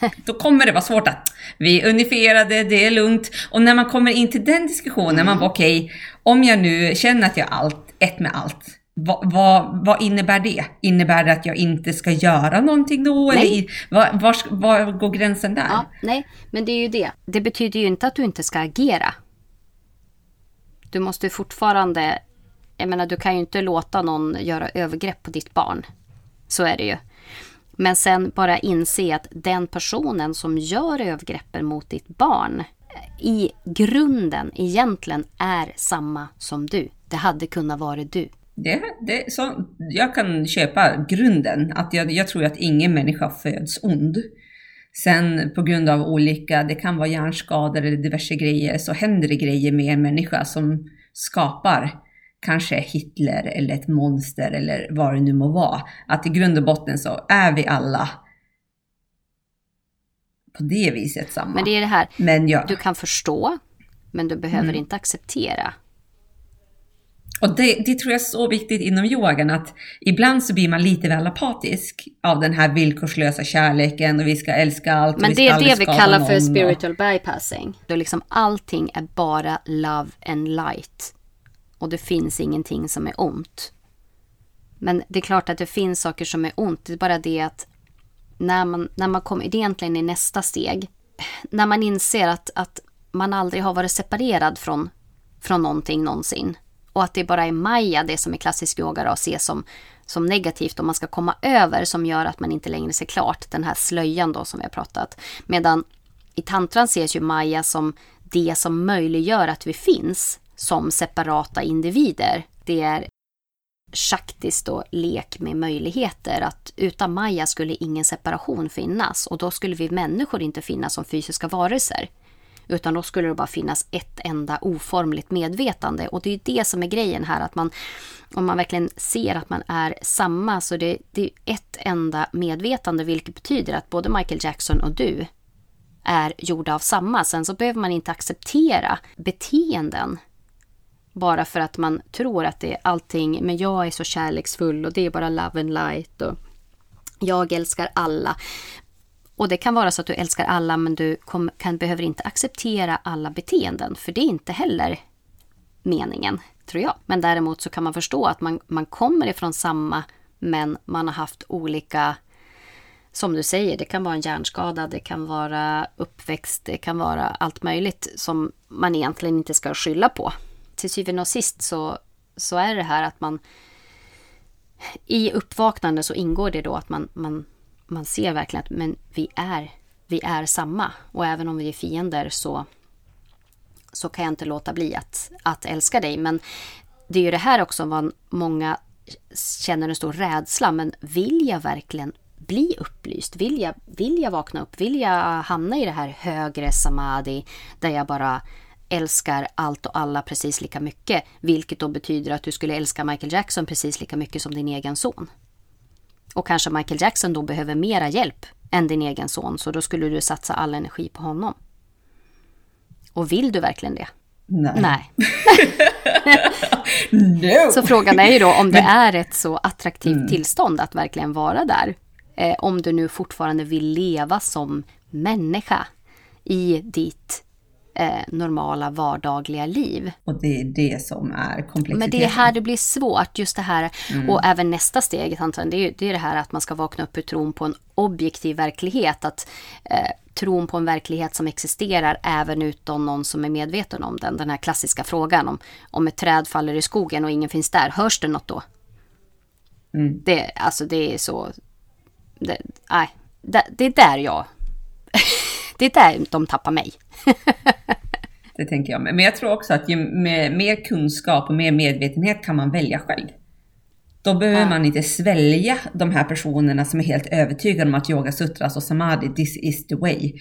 (laughs) då kommer det vara svårt att vi är unifierade, det är lugnt. Och när man kommer in till den diskussionen, mm. man bara okej, okay, om jag nu känner att jag är allt, ett med allt, vad, vad, vad, innebär det? Innebär det att jag inte ska göra någonting då? Nej. Eller var, var, var går gränsen där? Ja, nej, men det är ju det. Det betyder ju inte att du inte ska agera. Du måste fortfarande jag menar, du kan ju inte låta någon göra övergrepp på ditt barn. Så är det ju. Men sen bara inse att den personen som gör övergreppen mot ditt barn i grunden egentligen är samma som du. Det hade kunnat vara du. Det, det, så, jag kan köpa grunden, att jag, jag tror att ingen människa föds ond. Sen på grund av olika, det kan vara hjärnskador eller diverse grejer, så händer det grejer med en människa som skapar kanske Hitler eller ett monster eller vad det nu må vara. Att i grund och botten så är vi alla på det viset samma. Men det är det här, men ja. du kan förstå, men du behöver mm. inte acceptera. Och det, det, tror jag är så viktigt inom yogan att ibland så blir man lite väl apatisk av den här villkorslösa kärleken och vi ska älska allt Men och vi ska det är det vi kallar för spiritual och... bypassing. Då liksom allting är bara love and light och det finns ingenting som är ont. Men det är klart att det finns saker som är ont. Det är bara det att när man, när man kommer, det är egentligen i nästa steg, när man inser att, att man aldrig har varit separerad från, från någonting någonsin. Och att det bara är Maya, det som i klassisk yoga då, ses som, som negativt om man ska komma över som gör att man inte längre ser klart den här slöjan då som vi har pratat. Medan i tantran ses ju Maya som det som möjliggör att vi finns som separata individer. Det är schaktiskt då lek med möjligheter att utan Maja skulle ingen separation finnas och då skulle vi människor inte finnas som fysiska varelser. Utan då skulle det bara finnas ett enda oformligt medvetande och det är det som är grejen här att man om man verkligen ser att man är samma så det, det är ett enda medvetande vilket betyder att både Michael Jackson och du är gjorda av samma. Sen så behöver man inte acceptera beteenden bara för att man tror att det är allting, men jag är så kärleksfull och det är bara love and light och jag älskar alla. Och det kan vara så att du älskar alla men du kom, kan, behöver inte acceptera alla beteenden för det är inte heller meningen, tror jag. Men däremot så kan man förstå att man, man kommer ifrån samma men man har haft olika som du säger, det kan vara en hjärnskada, det kan vara uppväxt, det kan vara allt möjligt som man egentligen inte ska skylla på. Till syvende och sist så, så är det här att man i uppvaknande så ingår det då att man, man, man ser verkligen att men vi, är, vi är samma. Och även om vi är fiender så, så kan jag inte låta bli att, att älska dig. Men det är ju det här också vad många känner en stor rädsla. Men vill jag verkligen bli upplyst? Vill jag, vill jag vakna upp? Vill jag hamna i det här högre samadhi där jag bara älskar allt och alla precis lika mycket. Vilket då betyder att du skulle älska Michael Jackson precis lika mycket som din egen son. Och kanske Michael Jackson då behöver mera hjälp än din egen son, så då skulle du satsa all energi på honom. Och vill du verkligen det? Nej. Nej. (laughs) no. (laughs) Så frågan är ju då om det är ett så attraktivt mm. tillstånd att verkligen vara där. Eh, om du nu fortfarande vill leva som människa i ditt eh, normala vardagliga liv. Och det är det som är komplexiteten. Men det är här det blir svårt, just det här. Mm. Och även nästa steg, det är, det är det här att man ska vakna upp ur tron på en objektiv verklighet. Att eh, tron på en verklighet som existerar även utan någon som är medveten om den. Den här klassiska frågan om, om ett träd faller i skogen och ingen finns där, hörs det något då? Mm. Det, alltså det är så... Det, nej, det, det är där jag (laughs) det är där de tappar mig. (laughs) det tänker jag med. Men jag tror också att med mer kunskap och mer medvetenhet kan man välja själv. Då behöver ja. man inte svälja de här personerna som är helt övertygade om att yoga sutras och samadhi, this is the way.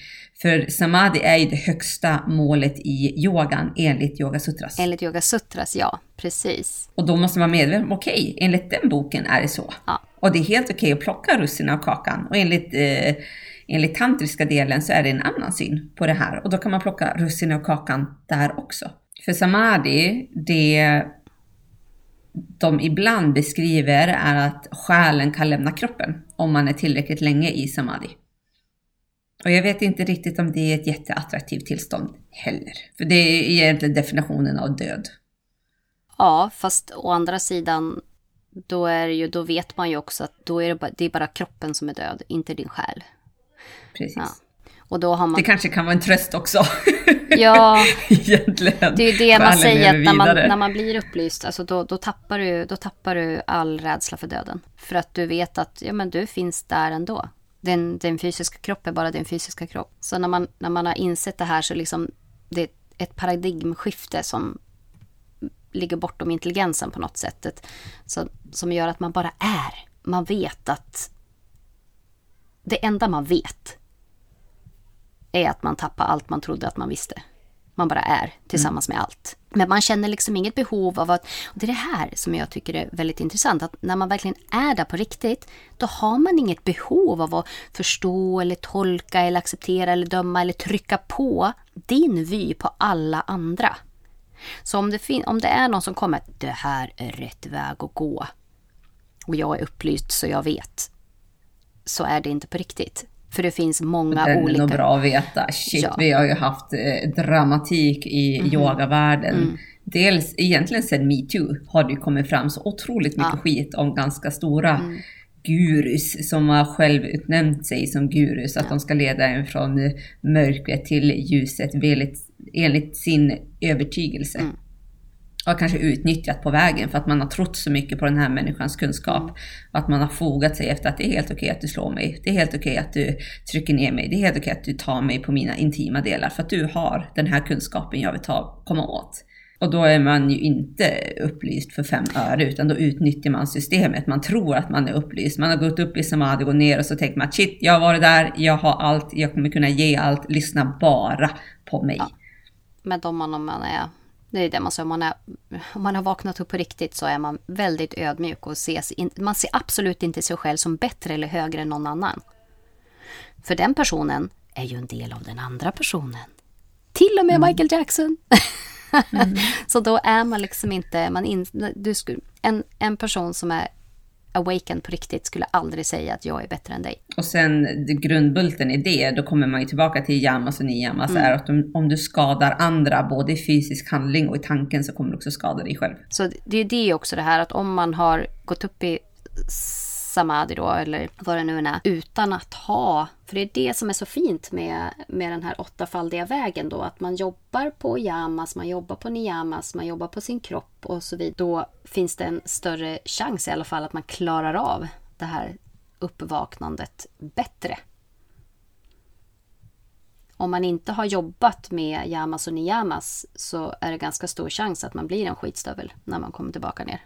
För samadhi är ju det högsta målet i yogan enligt yoga sutras. Enligt yoga sutras, ja. Precis. Och då måste man vara medveten om, okej, okay, enligt den boken är det så. Ja. Och det är helt okej okay att plocka russinen av kakan. Och enligt eh, enligt tantriska delen så är det en annan syn på det här och då kan man plocka russin och kakan där också. För samadhi, det de ibland beskriver är att själen kan lämna kroppen om man är tillräckligt länge i samadhi. Och jag vet inte riktigt om det är ett jätteattraktivt tillstånd heller. För det är egentligen definitionen av död. Ja, fast å andra sidan, då, är ju, då vet man ju också att då är det, bara, det är bara kroppen som är död, inte din själ. Precis. Ja. Och då har man... Det kanske kan vara en tröst också. (laughs) Ja, (laughs) Egentligen. det är ju det man säger, att när man, när man blir upplyst, alltså då, då, tappar du, då tappar du all rädsla för döden. För att du vet att ja, men du finns där ändå. Den, den fysiska kroppen är bara din fysiska kropp. Så när man, när man har insett det här så liksom det är ett paradigmskifte som ligger bortom intelligensen på något sätt. Så, som gör att man bara är. Man vet att det enda man vet är att man tappar allt man trodde att man visste. Man bara är tillsammans mm. med allt. Men man känner liksom inget behov av att... Och det är det här som jag tycker är väldigt intressant. Att när man verkligen är där på riktigt, då har man inget behov av att förstå eller tolka eller acceptera eller döma eller trycka på din vy på alla andra. Så om det, om det är någon som kommer, det här är rätt väg att gå. Och jag är upplyst så jag vet så är det inte på riktigt. För det finns många Den olika... Det är nog bra att veta. Shit, ja. vi har ju haft eh, dramatik i mm. yogavärlden. Mm. Dels egentligen sen metoo har det ju kommit fram så otroligt mycket ja. skit om ganska stora mm. gurus som har själv utnämnt sig som gurus. Att ja. de ska leda en från mörkret till ljuset enligt, enligt sin övertygelse. Mm har kanske utnyttjat på vägen för att man har trott så mycket på den här människans kunskap. Mm. Att man har fogat sig efter att det är helt okej okay att du slår mig. Det är helt okej okay att du trycker ner mig. Det är helt okej okay att du tar mig på mina intima delar för att du har den här kunskapen jag vill ta, komma åt. Och då är man ju inte upplyst för fem öre utan då utnyttjar man systemet. Man tror att man är upplyst. Man har gått upp i samadhi, gått ner och så tänker man att shit, jag har varit där, jag har allt, jag kommer kunna ge allt, lyssna bara på mig. Ja. Med dem man, om man är det är det man säger, om man, är, om man har vaknat upp på riktigt så är man väldigt ödmjuk och ses in, man ser absolut inte sig själv som bättre eller högre än någon annan. För den personen är ju en del av den andra personen. Till och med mm. Michael Jackson. Mm. (laughs) så då är man liksom inte, man in, du skulle, en, en person som är awakened på riktigt skulle aldrig säga att jag är bättre än dig. Och sen grundbulten i det, då kommer man ju tillbaka till yamas och niyamas, mm. är att om, om, du skadar andra både i fysisk handling och i tanken så kommer du också skada dig själv. Så det är det också det här att om man har gått upp i samadhi då, eller vad det nu än är, utan att ha... För det är det som är så fint med, med den här åttafaldiga vägen då, att man jobbar på yamas, man jobbar på niyamas, man jobbar på sin kropp och så vidare. Då finns det en större chans i alla fall att man klarar av det här uppvaknandet bättre. Om man inte har jobbat med yamas och niyamas så är det ganska stor chans att man blir en skitstövel när man kommer tillbaka ner.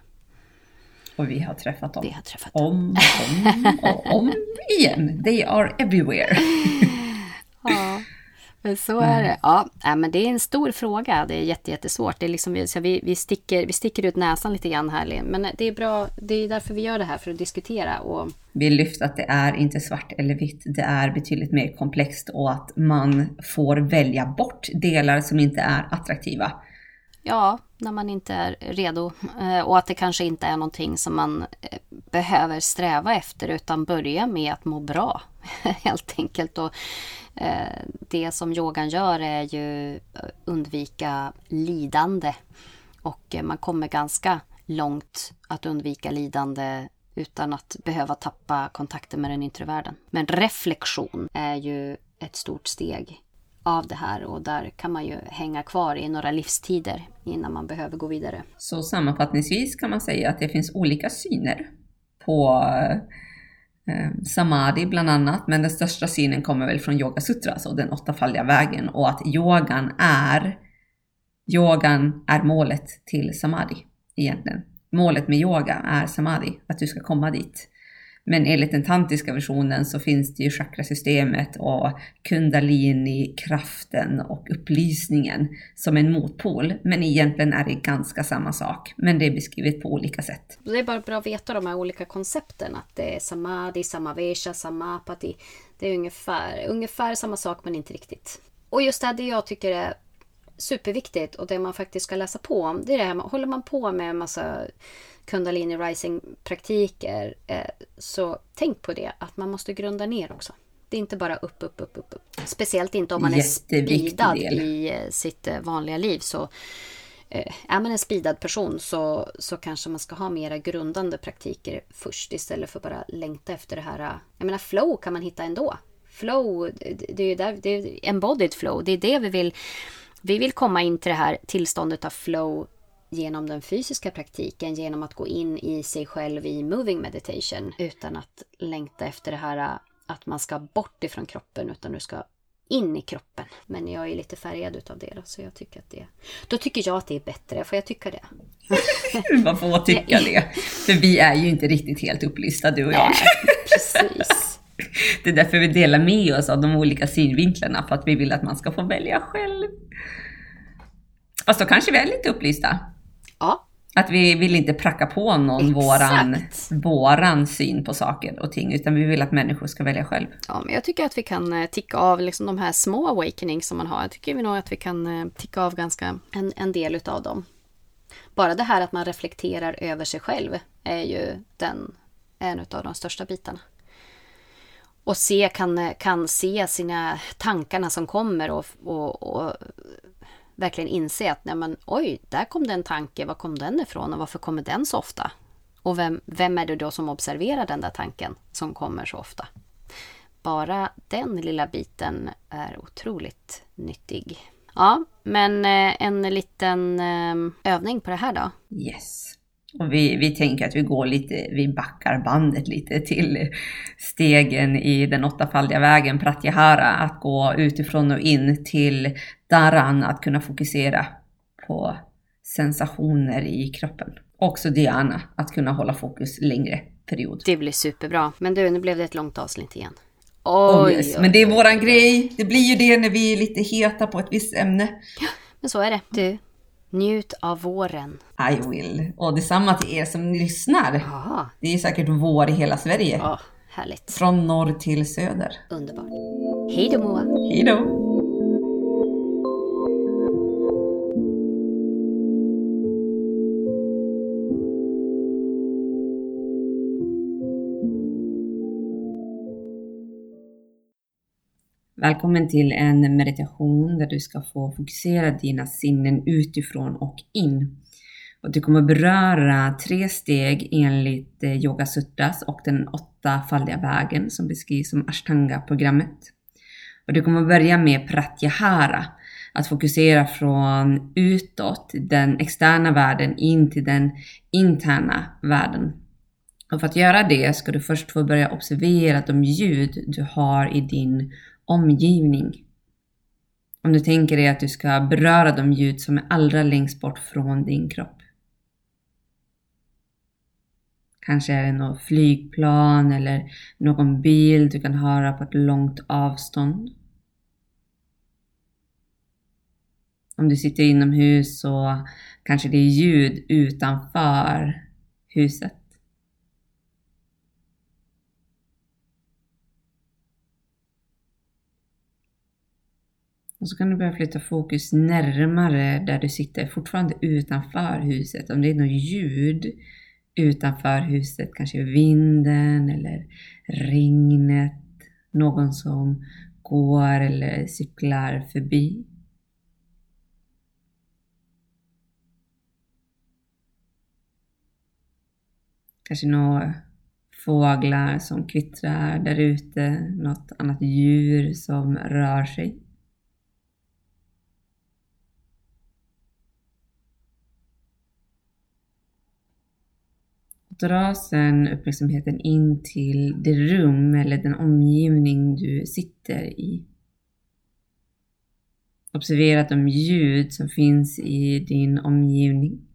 Och vi har träffat dem. Vi har träffat dem. Om och om och om igen. They are everywhere. (laughs) ja, men så är det. Ja, men det är en stor fråga. Det är jättesvårt. Det är liksom, så vi, vi, sticker, vi sticker ut näsan lite grann här. Men det är bra. Det är därför vi gör det här, för att diskutera. Och... Vi lyfter att det är inte svart eller vitt. Det är betydligt mer komplext och att man får välja bort delar som inte är attraktiva. Ja, när man inte är redo. Eh, och att det kanske inte är någonting som man eh, behöver sträva efter utan börja med att må bra. (laughs) Helt enkelt. Och eh, det som yogan gör är ju undvika lidande. Och man kommer ganska långt att undvika lidande utan att behöva tappa kontakten med den yttre världen. Men reflektion är ju ett stort steg av det här och där kan man ju hänga kvar i några livstider innan man behöver gå vidare. Så sammanfattningsvis kan man säga att det finns olika syner på eh, samadhi bland annat, men den största synen kommer väl från Yoga Sutra, alltså den åttafaldiga vägen och att yogan är yogan är målet till samadhi egentligen. Målet med yoga är samadhi, att du ska komma dit. Men enligt den tantiska versionen så finns det ju chakrasystemet och kundalini, kraften och upplysningen som en motpol. Men egentligen är det ganska samma sak, men det är beskrivet på olika sätt. Det är bara bra att veta de här olika koncepten, att det är samadhi, samavesha, samapati. Det är ungefär, ungefär samma sak men inte riktigt. Och just det här det jag tycker är superviktigt och det man faktiskt ska läsa på om, det är det här, håller man på med en massa kundalini rising praktiker eh, så tänk på det att man måste grunda ner också. Det är inte bara upp, upp, upp, upp. upp. Speciellt inte om man är speedad i eh, sitt eh, vanliga liv. Så är man en speedad person så, så kanske man ska ha mera grundande praktiker först istället för bara längta efter det här. Jag menar flow kan man hitta ändå. Flow, det är ju där, det är embodied flow. Det är det vi vill. Vi vill komma in till det här tillståndet av flow genom den fysiska praktiken, genom att gå in i sig själv i moving meditation utan att längta efter det här att man ska bort ifrån kroppen utan du ska in i kroppen. Men jag är lite färgad utav det då, så jag tycker att det... Då tycker jag att det är bättre, får jag tycka det? (laughs) Man får tycka det. För vi är ju inte riktigt helt upplysta du och jag. Nej, precis. Det är därför vi delar med oss av de olika synvinklarna, för att vi vill att man ska få välja själv. Fast då kanske vi är lite upplysta. Att vi vill inte pracka på någon våran, våran syn på saker och ting, utan vi vill att människor ska välja själv. Ja, men jag tycker att vi kan eh, ticka av liksom de här små awakenings som man har. Jag tycker nog att vi kan eh, ticka av ganska en, en del utav dem. Bara det här att man reflekterar över sig själv är ju den, en av de största bitarna. Och se, kan, kan se sina tankarna som kommer och, och, och verkligen inse att nej men, oj, där kom det en tanke, var kom den ifrån och varför kommer den så ofta? Och vem, vem är det då som observerar den där tanken som kommer så ofta? Bara den lilla biten är otroligt nyttig. Ja, men eh, en liten eh, övning på det här då. Yes. Och vi, vi tänker att vi går lite, vi backar bandet lite till stegen i den åttafaldiga vägen, Pratyahara, att gå utifrån och in till Daran, att kunna fokusera på sensationer i kroppen. Också Diana, att kunna hålla fokus längre period. Det blir superbra. Men du, nu blev det ett långt avsnitt igen. Oj, oh yes. Men det är våran grej. Det blir ju det när vi är lite heta på ett visst ämne. Ja, men så är det. Du, Njut av våren. I will. Och detsamma till er som lyssnar. Aha. Det är säkert vår i hela Sverige. Ja, härligt. Från norr till söder. Underbart. Hej då Moa. Hej då. Välkommen till en meditation där du ska få fokusera dina sinnen utifrån och in. Och du kommer beröra tre steg enligt eh, Yoga Sutras och den åttafaldiga vägen som beskrivs som Ashtanga-programmet. Och du kommer börja med Pratyahara, att fokusera från utåt, den externa världen, in till den interna världen. Och för att göra det ska du först få börja observera de ljud du har i din omgivning. Om du tänker dig att du ska beröra de ljud som är allra längst bort från din kropp. Kanske är det något flygplan eller någon bil du kan höra på ett långt avstånd. Om du sitter inomhus så kanske det är ljud utanför huset. Och så kan du börja flytta fokus närmare där du sitter, fortfarande utanför huset. Om det är något ljud utanför huset, kanske vinden eller regnet, någon som går eller cyklar förbi. Kanske några fåglar som kvittrar där ute, något annat djur som rör sig. Dra sen uppmärksamheten in till det rum eller den omgivning du sitter i. Observera de ljud som finns i din omgivning.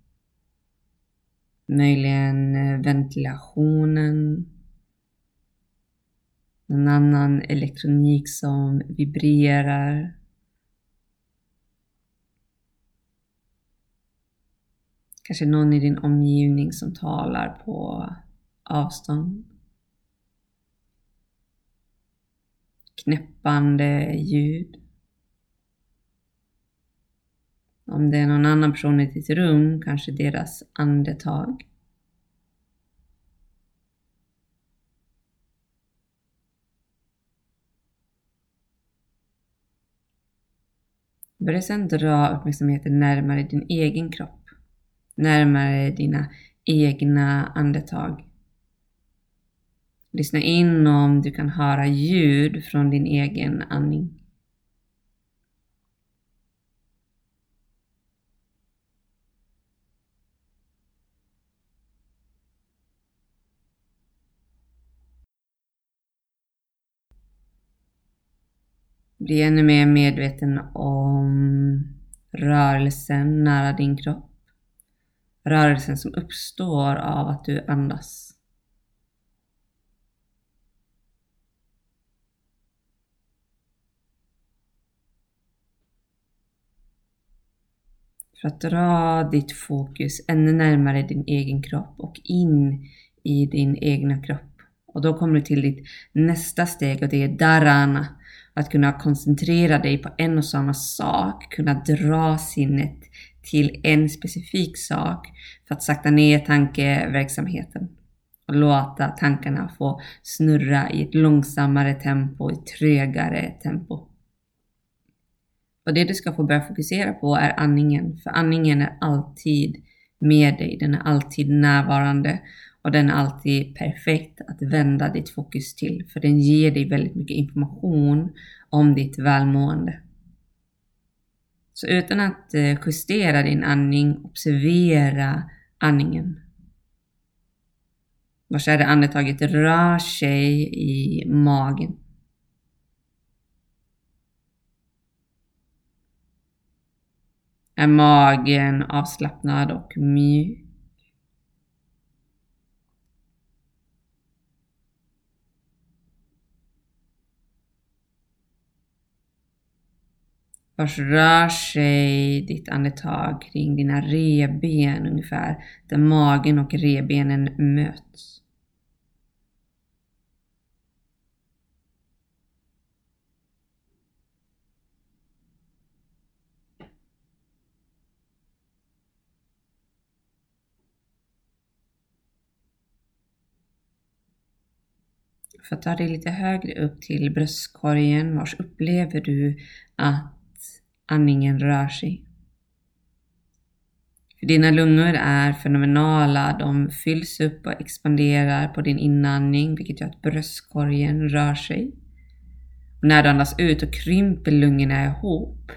Möjligen eh, ventilationen. Någon annan elektronik som vibrerar. Kanske någon i din omgivning som talar på avstånd. Knäppande ljud. Om det är någon annan person i ditt rum, kanske deras andetag. Börja sedan dra uppmärksamheten närmare din egen kropp närmare dina egna andetag. Lyssna in om du kan höra ljud från din egen andning. Bli ännu mer medveten om rörelsen nära din kropp rörelsen som uppstår av att du andas. För att dra ditt fokus ännu närmare din egen kropp och in i din egna kropp. Och då kommer du till ditt nästa steg och det är dharana. Att kunna koncentrera dig på en och samma sak, kunna dra sinnet till en specifik sak för att sakta ner tankeverksamheten och låta tankarna få snurra i ett långsammare tempo, i ett trögare tempo. Och det du ska få börja fokusera på är andningen, för andningen är alltid med dig, den är alltid närvarande och den är alltid perfekt att vända ditt fokus till, för den ger dig väldigt mycket information om ditt välmående. Så utan att eh, justera din andning, observera andningen. Vars är det andetaget rör sig i magen. Är magen avslappnad och mjuk? Vars rör sig ditt andetag kring dina reben ungefär, där magen och rebenen möts. För att ta dig lite högre upp till bröstkorgen, vars upplever du att andningen rör sig. För dina lungor är fenomenala. De fylls upp och expanderar på din inandning, vilket gör att bröstkorgen rör sig. Och när du andas ut så krymper lungorna ihop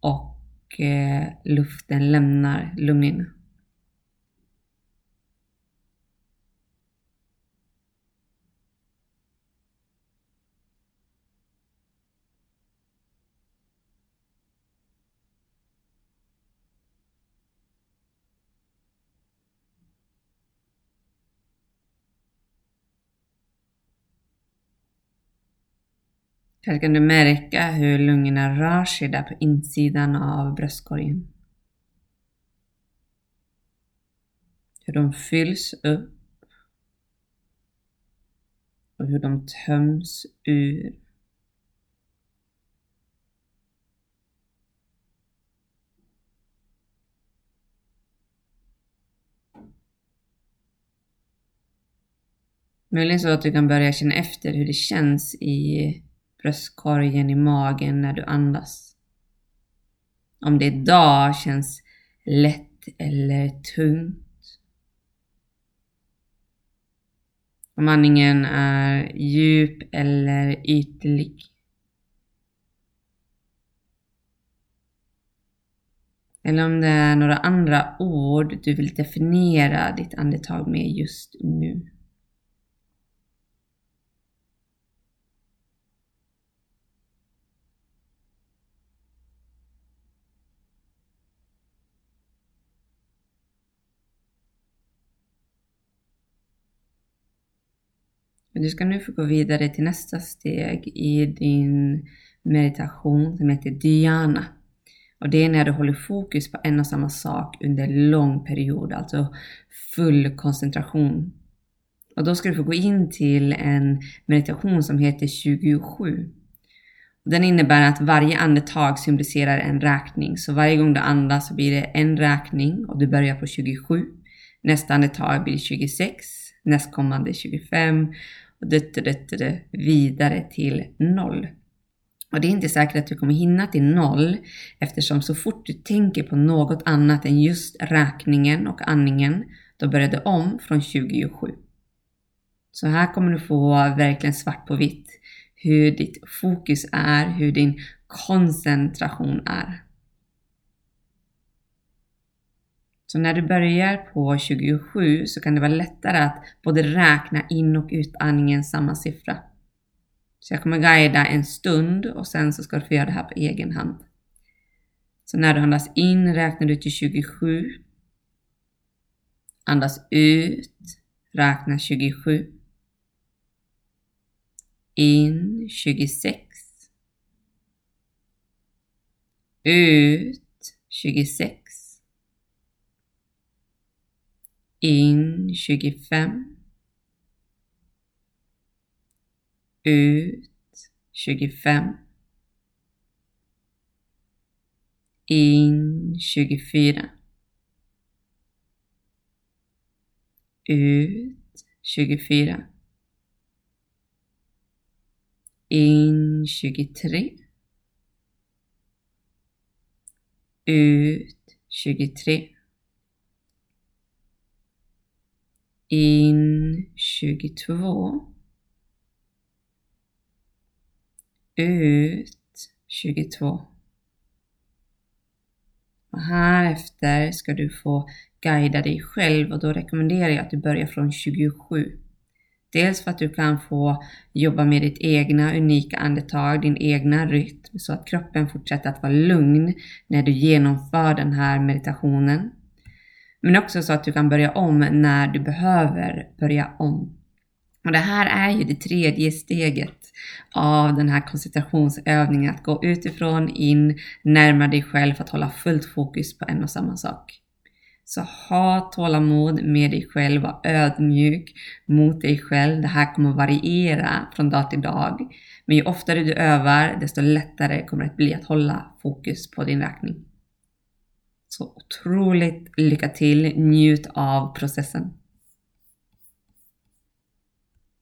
och eh, luften lämnar lungorna. Här kan du märka hur lungorna rör sig där på insidan av bröstkorgen. Hur de fylls upp och hur de töms ur. Möjligen så att du kan börja känna efter hur det känns i bröstkorgen i magen när du andas. Om det idag känns lätt eller tungt. Om andningen är djup eller ytlig. Eller om det är några andra ord du vill definiera ditt andetag med just nu. Du ska nu få gå vidare till nästa steg i din meditation som heter Dhyana. Och det är när du håller fokus på en och samma sak under lång period, alltså full koncentration. Och då ska du få gå in till en meditation som heter 27. Den innebär att varje andetag symboliserar en räkning. Så varje gång du andas så blir det en räkning och du börjar på 27. Nästa andetag blir 26, nästkommande 25 vidare till noll. Och det är inte säkert att du kommer hinna till noll eftersom så fort du tänker på något annat än just räkningen och andningen, då börjar det om från 27. Så här kommer du få verkligen svart på vitt hur ditt fokus är, hur din koncentration är. Så när du börjar på 27 så kan det vara lättare att både räkna in och utandningen samma siffra. Så jag kommer guida en stund och sen så ska du få göra det här på egen hand. Så när du andas in räknar du till 27. Andas ut, räkna 27. In 26. Ut 26. In 25. Ut 25. In 24. Ut 24. In 23. Ut 23. In 22. Ut 22. Och här efter ska du få guida dig själv och då rekommenderar jag att du börjar från 27. Dels för att du kan få jobba med ditt egna unika andetag, din egna rytm så att kroppen fortsätter att vara lugn när du genomför den här meditationen. Men också så att du kan börja om när du behöver börja om. Och det här är ju det tredje steget av den här koncentrationsövningen, att gå utifrån in, närma dig själv för att hålla fullt fokus på en och samma sak. Så ha tålamod med dig själv, var ödmjuk mot dig själv. Det här kommer variera från dag till dag. Men ju oftare du övar, desto lättare kommer det att bli att hålla fokus på din räkning. Så otroligt lycka till, njut av processen.